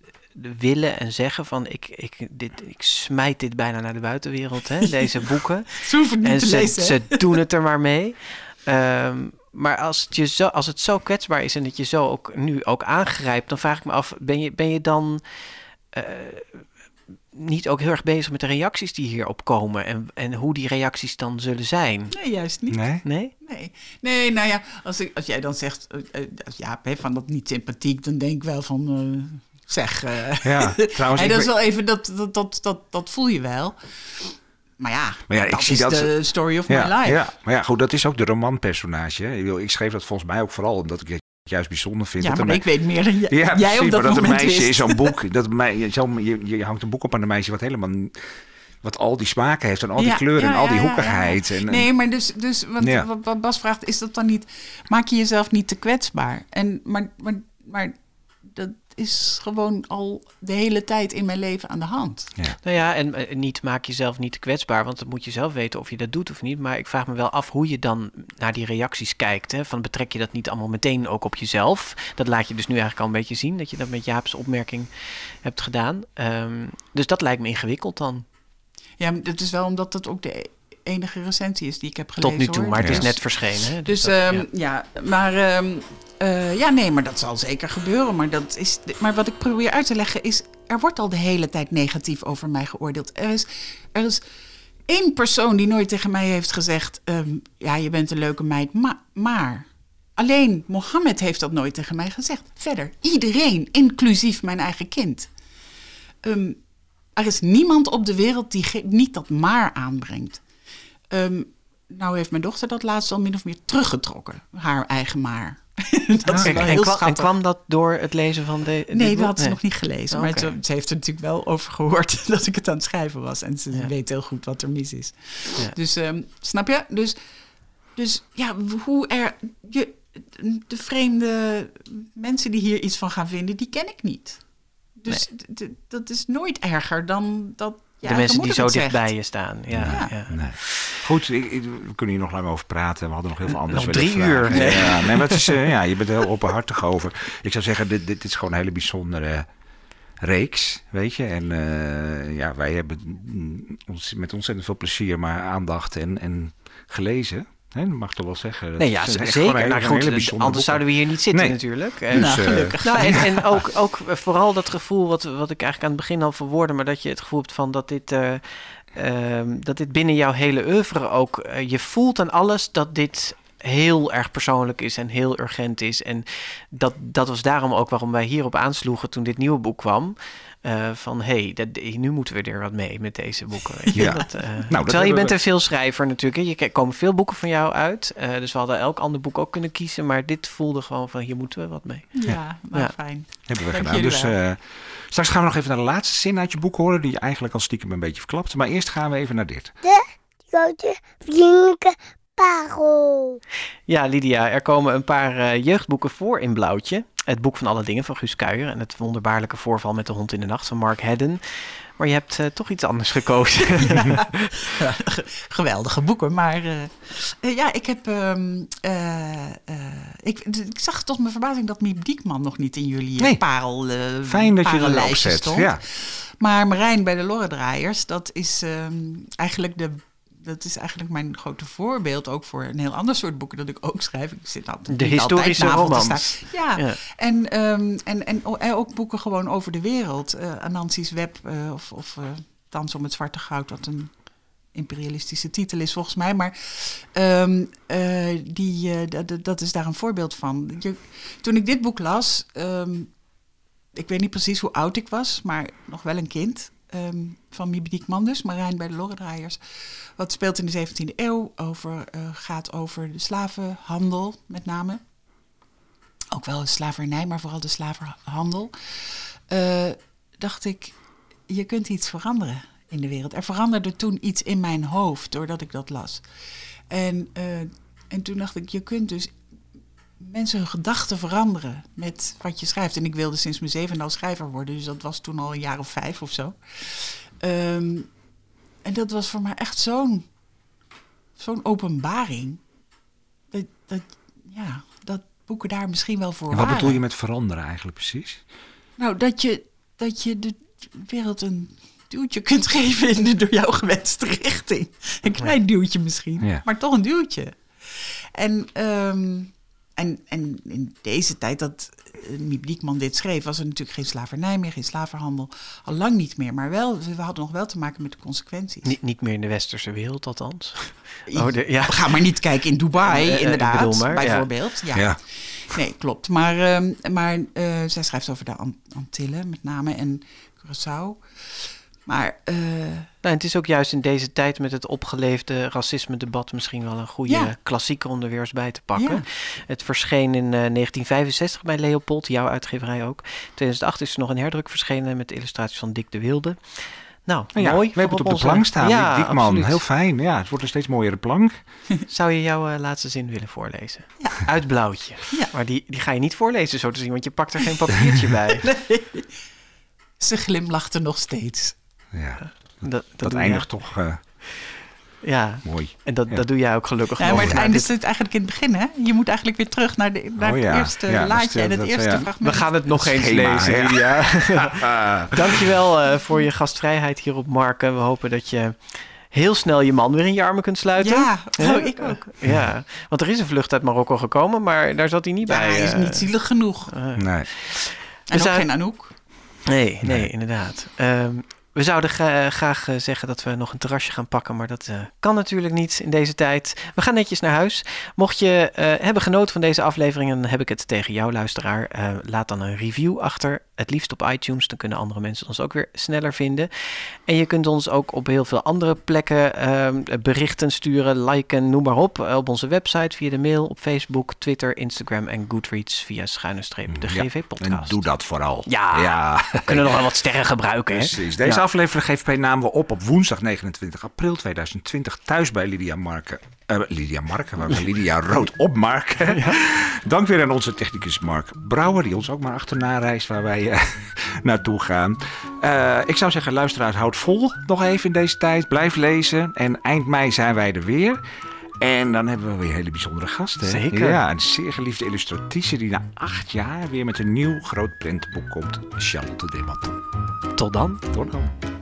willen en zeggen van ik, ik, dit, ik smijt dit bijna naar de buitenwereld, hè, deze boeken. Ze hoeven niet en te ze, lezen. ze doen het er maar mee. Ehm, maar als het, je zo, als het zo kwetsbaar is en dat je zo ook nu ook aangrijpt, dan vraag ik me af, ben je, ben je dan... eh, niet ook heel erg bezig met de reacties die hierop komen en, en hoe die reacties dan zullen zijn? Nee, juist niet. Nee? Nee? Nee, nee nou ja, als, ik, als jij dan zegt, uh, uh, ja, van dat niet sympathiek, dan denk ik wel van, uh, zeg. ja, trouwens. hey, dat is wel even, dat, dat, dat, dat, dat voel je wel. Maar ja, maar ja dat ik zie is dat de story of ja, my life. Ja, maar ja, goed, dat is ook de romanpersonage. Ik, ik schreef dat volgens mij ook vooral omdat ik het juist bijzonder vind. Ja, dat maar ik weet meer dan jij, ja, jij op dat maar dat moment een meisje wist. in zo'n boek, dat je, hangt een boek op aan een meisje wat helemaal wat al die smaken heeft en al die Ja, kleuren ja, en al die ja, hoekigheid. En, Nee, maar dus, dus want, wat Bas vraagt, is dat dan niet, maak je jezelf niet te kwetsbaar? En, maar, maar, maar dat is gewoon al de hele tijd in mijn leven aan de hand. ja. Nou ja, en eh, niet maak jezelf niet te kwetsbaar, want dat moet je zelf weten of je dat doet of niet. Maar ik vraag me wel af hoe je dan naar die reacties kijkt. Hè? Van betrek je dat niet allemaal meteen ook op jezelf? Dat laat je dus nu eigenlijk al een beetje zien, dat je dat met Jaap's opmerking hebt gedaan. Ehm, dus dat lijkt me ingewikkeld dan, Ja, dat is wel omdat dat ook de enige recensie is die ik heb gelezen. tot nu toe. hoor. Maar het is Ja. net verschenen. Hè? Dus dat- ehm, ja. ja. maar ehm, eh, ja, nee, maar dat zal zeker gebeuren. Maar, dat is, maar wat ik probeer uit te leggen is, er wordt al de hele tijd negatief over mij geoordeeld. Er is, er is één persoon die nooit tegen mij heeft gezegd, ehm, ja, je bent een leuke meid, ma- maar... Alleen Mohammed heeft dat nooit tegen mij gezegd. Verder, iedereen, inclusief mijn eigen kind. Er is niemand op de wereld die niet dat maar aanbrengt. Ehm, nou heeft mijn dochter dat laatst al min of meer teruggetrokken. Haar eigen maar. dat is en, kwam, en kwam dat door het lezen van de. Nee, boek? dat had ze Nee. nog niet gelezen. Maar ze, ze heeft er natuurlijk wel over gehoord dat ik het aan het schrijven was. En ze Ja. weet heel goed wat er mis is. Ja. Dus, ehm, snap je? Dus, dus ja, hoe er... Je, de vreemde mensen die hier iets van gaan vinden, die ken ik niet. Dus dat is nooit erger dan dat... de mensen die zo het dicht zegt. bij je staan. Ja, Ja. ja. Nee. Goed, ik, ik- we kunnen hier nog lang over praten. We hadden nog heel veel anders Nog willen drie vragen. uur. Ja, nee, maar het is, eh, ja, je bent er heel openhartig over. Ik zou zeggen, dit, dit is gewoon een hele bijzondere reeks, weet je. En eh, ja, wij hebben mm, ons met ontzettend veel plezier maar aandacht en, en gelezen. Dat mag toch wel zeggen. Dat Nee, ja, zeker. Nou, hele goed, bijzondere anders boeken. zouden we hier niet zitten Nee. natuurlijk. En, Nou, eh, gelukkig. Nou, en, en ook, ook vooral dat gevoel wat, wat ik eigenlijk aan het begin al verwoordde, maar dat je het gevoel hebt van dat dit, eh, ehm, dat dit binnen jouw hele oeuvre ook, eh, je voelt aan alles dat dit heel erg persoonlijk is en heel urgent is. En dat, dat was daarom ook waarom wij hierop aansloegen toen dit nieuwe boek kwam. Eh, van hé, hey, nu moeten we er wat mee met deze boeken. Weet je? Ja. Dat, eh, dat terwijl je bent we- een veelschrijver natuurlijk. Hè. Je, er komen veel boeken van jou uit. eh, dus we hadden elk ander boek ook kunnen kiezen. Maar dit voelde gewoon van hier moeten we wat mee. Ja, Ja. fijn. Hebben we Dank gedaan. Dus eh, straks gaan we nog even naar de laatste zin uit je boek horen, die je eigenlijk al stiekem een beetje verklapt. Maar eerst gaan we even naar dit. grote vriendelijke parel. Ja, Lydia, er komen een paar jeugdboeken voor in blauwtje. Het boek van alle dingen van Guus Kuijer en het wonderbaarlijke voorval met de hond in de nacht van Mark Hedden. Maar je hebt eh, toch iets anders gekozen. Geweldige boeken, maar eh, eh, ja, ik heb. ehm, eh, eh, ik, ik zag tot mijn verbazing dat Miep Diekman nog niet in jullie Nee. parel. Fijn dat je erop zet. stond. Ja. Maar Marijn bij de Lorredraaiers, dat is ehm, eigenlijk de. Dat is eigenlijk mijn grote voorbeeld ook voor een heel ander soort boeken dat ik ook schrijf. Ik zit altijd, De historische romans. staan. Ja, Ja. En, ehm, en, en, en ook boeken gewoon over de wereld. eh Anansi's Web eh, of, of eh, Dans om het Zwarte Goud, wat een imperialistische titel is volgens mij. Maar ehm, eh, die, eh, dat- is daar een voorbeeld van. Je, toen ik dit boek las, ehm, ik weet niet precies hoe oud ik was, maar nog wel een kind. Ehm, van Miebe Diekman dus, Marijn bij de Lorredraaiers. Wat speelt in de 17e eeuw, over, eh, gaat over de slavenhandel met name. Ook wel de slavernij, maar vooral de slavenhandel. Eh, dacht ik, je kunt iets veranderen in de wereld. Er veranderde toen iets in mijn hoofd doordat ik dat las. En, eh, en toen dacht ik, je kunt dus mensen hun gedachten veranderen met wat je schrijft. En ik wilde sinds mijn zevende al schrijver worden, dus dat was toen al een jaar of vijf of zo. Ehm, en dat was voor mij echt zo'n zo'n openbaring. Dat, dat, ja, dat boeken daar misschien wel voor En wat waren. bedoel je met veranderen eigenlijk precies? Nou, dat je, dat je de wereld een duwtje kunt geven in de door jou gewenste richting. Een klein duwtje misschien, Ja. maar toch een duwtje. En, ehm, en, en in deze tijd dat uh, Miep dit schreef, was er natuurlijk geen slavernij meer, geen slavenhandel. Al lang niet meer, maar wel, we hadden nog wel te maken met de consequenties. Niet, niet meer in de westerse wereld althans. Oh, de, ja. Ga maar niet kijken in Dubai, Eh, eh, inderdaad, maar, bijvoorbeeld. Ja. Ja. Nee, klopt. Maar, ehm, maar eh, zij schrijft over de Ant- Antillen met name en Curaçao. Maar eh, Nou, het is ook juist in deze tijd met het opgeleefde racisme-debat misschien wel een goede Ja. klassieker om er weer eens bij te pakken. Ja. Het verscheen in eh, 1965 bij Leopold, jouw uitgeverij ook. In 2008 is er nog een herdruk verschenen met illustraties van Dick de Wilde. Nou, Nou ja, mooi. we hebben het op de plank staan. Ja, Diekman, absoluut. heel fijn. Ja, het wordt een steeds mooiere plank. Zou je jouw eh, laatste zin willen voorlezen? Uit blauwtje. Ja. Maar die, die ga je niet voorlezen zo te zien, want je pakt er geen papiertje bij. ze glimlachte nog steeds. Ja, Dat, dat, eindigt jij. toch eh, Ja, mooi. en dat, Ja. dat doe jij ook gelukkig Ja, nog. maar het einde dit- zit eigenlijk in het begin, hè? Je moet eigenlijk weer terug naar, de, naar Oh ja. het eerste laadje stel- en het dat- eerste ja. fragment. We gaan het nog eens lezen, ja. Dankjewel eh voor je gastvrijheid hier op Marken. We hopen dat je heel snel je man weer in je armen kunt sluiten. Ja, oh, ik ook. Ja, want er is een vlucht uit Marokko gekomen, maar daar zat hij niet Ja, bij. hij is eh. niet zielig genoeg. eh, Nee. En ook zijn- geen Anouk. nee, nee, Nee. inderdaad. Ehm, we zouden gra- graag eh, zeggen dat we nog een terrasje gaan pakken, maar dat eh, kan natuurlijk niet in deze tijd. We gaan netjes naar huis. Mocht je eh, hebben genoten van deze aflevering, dan heb ik het tegen jou, luisteraar. Eh, laat dan een review achter. Het liefst op iTunes, dan kunnen andere mensen ons ook weer sneller vinden. En je kunt ons ook op heel veel andere plekken ehm, berichten sturen, liken, noem maar op. Eh, Op onze website, via de mail, op Facebook, Twitter, Instagram en Goodreads via schuine streep de Ja, En GV-podcast. doe dat vooral. Ja. ja. We kunnen nog wel wat sterren gebruiken, hè? Precies. Deze Ja. aflevering bij naam we op op woensdag 29 april 2020 thuis bij Lydia Marken. Eh, Lydia Marken, waar we Lydia Rood op Marken. Dank weer aan onze technicus Mark Brouwer, die ons ook maar achterna reist waar wij eh, naartoe gaan. Eh, ik zou zeggen, luisteraars, houd vol nog even in deze tijd. Blijf lezen. En eind mei zijn wij er weer. En dan hebben we weer hele bijzondere gasten. Zeker. Ja, een zeer geliefde illustratrice die na acht jaar weer met een nieuw groot prentenboek komt. Charlotte Demanton. Tot dan. Tot dan.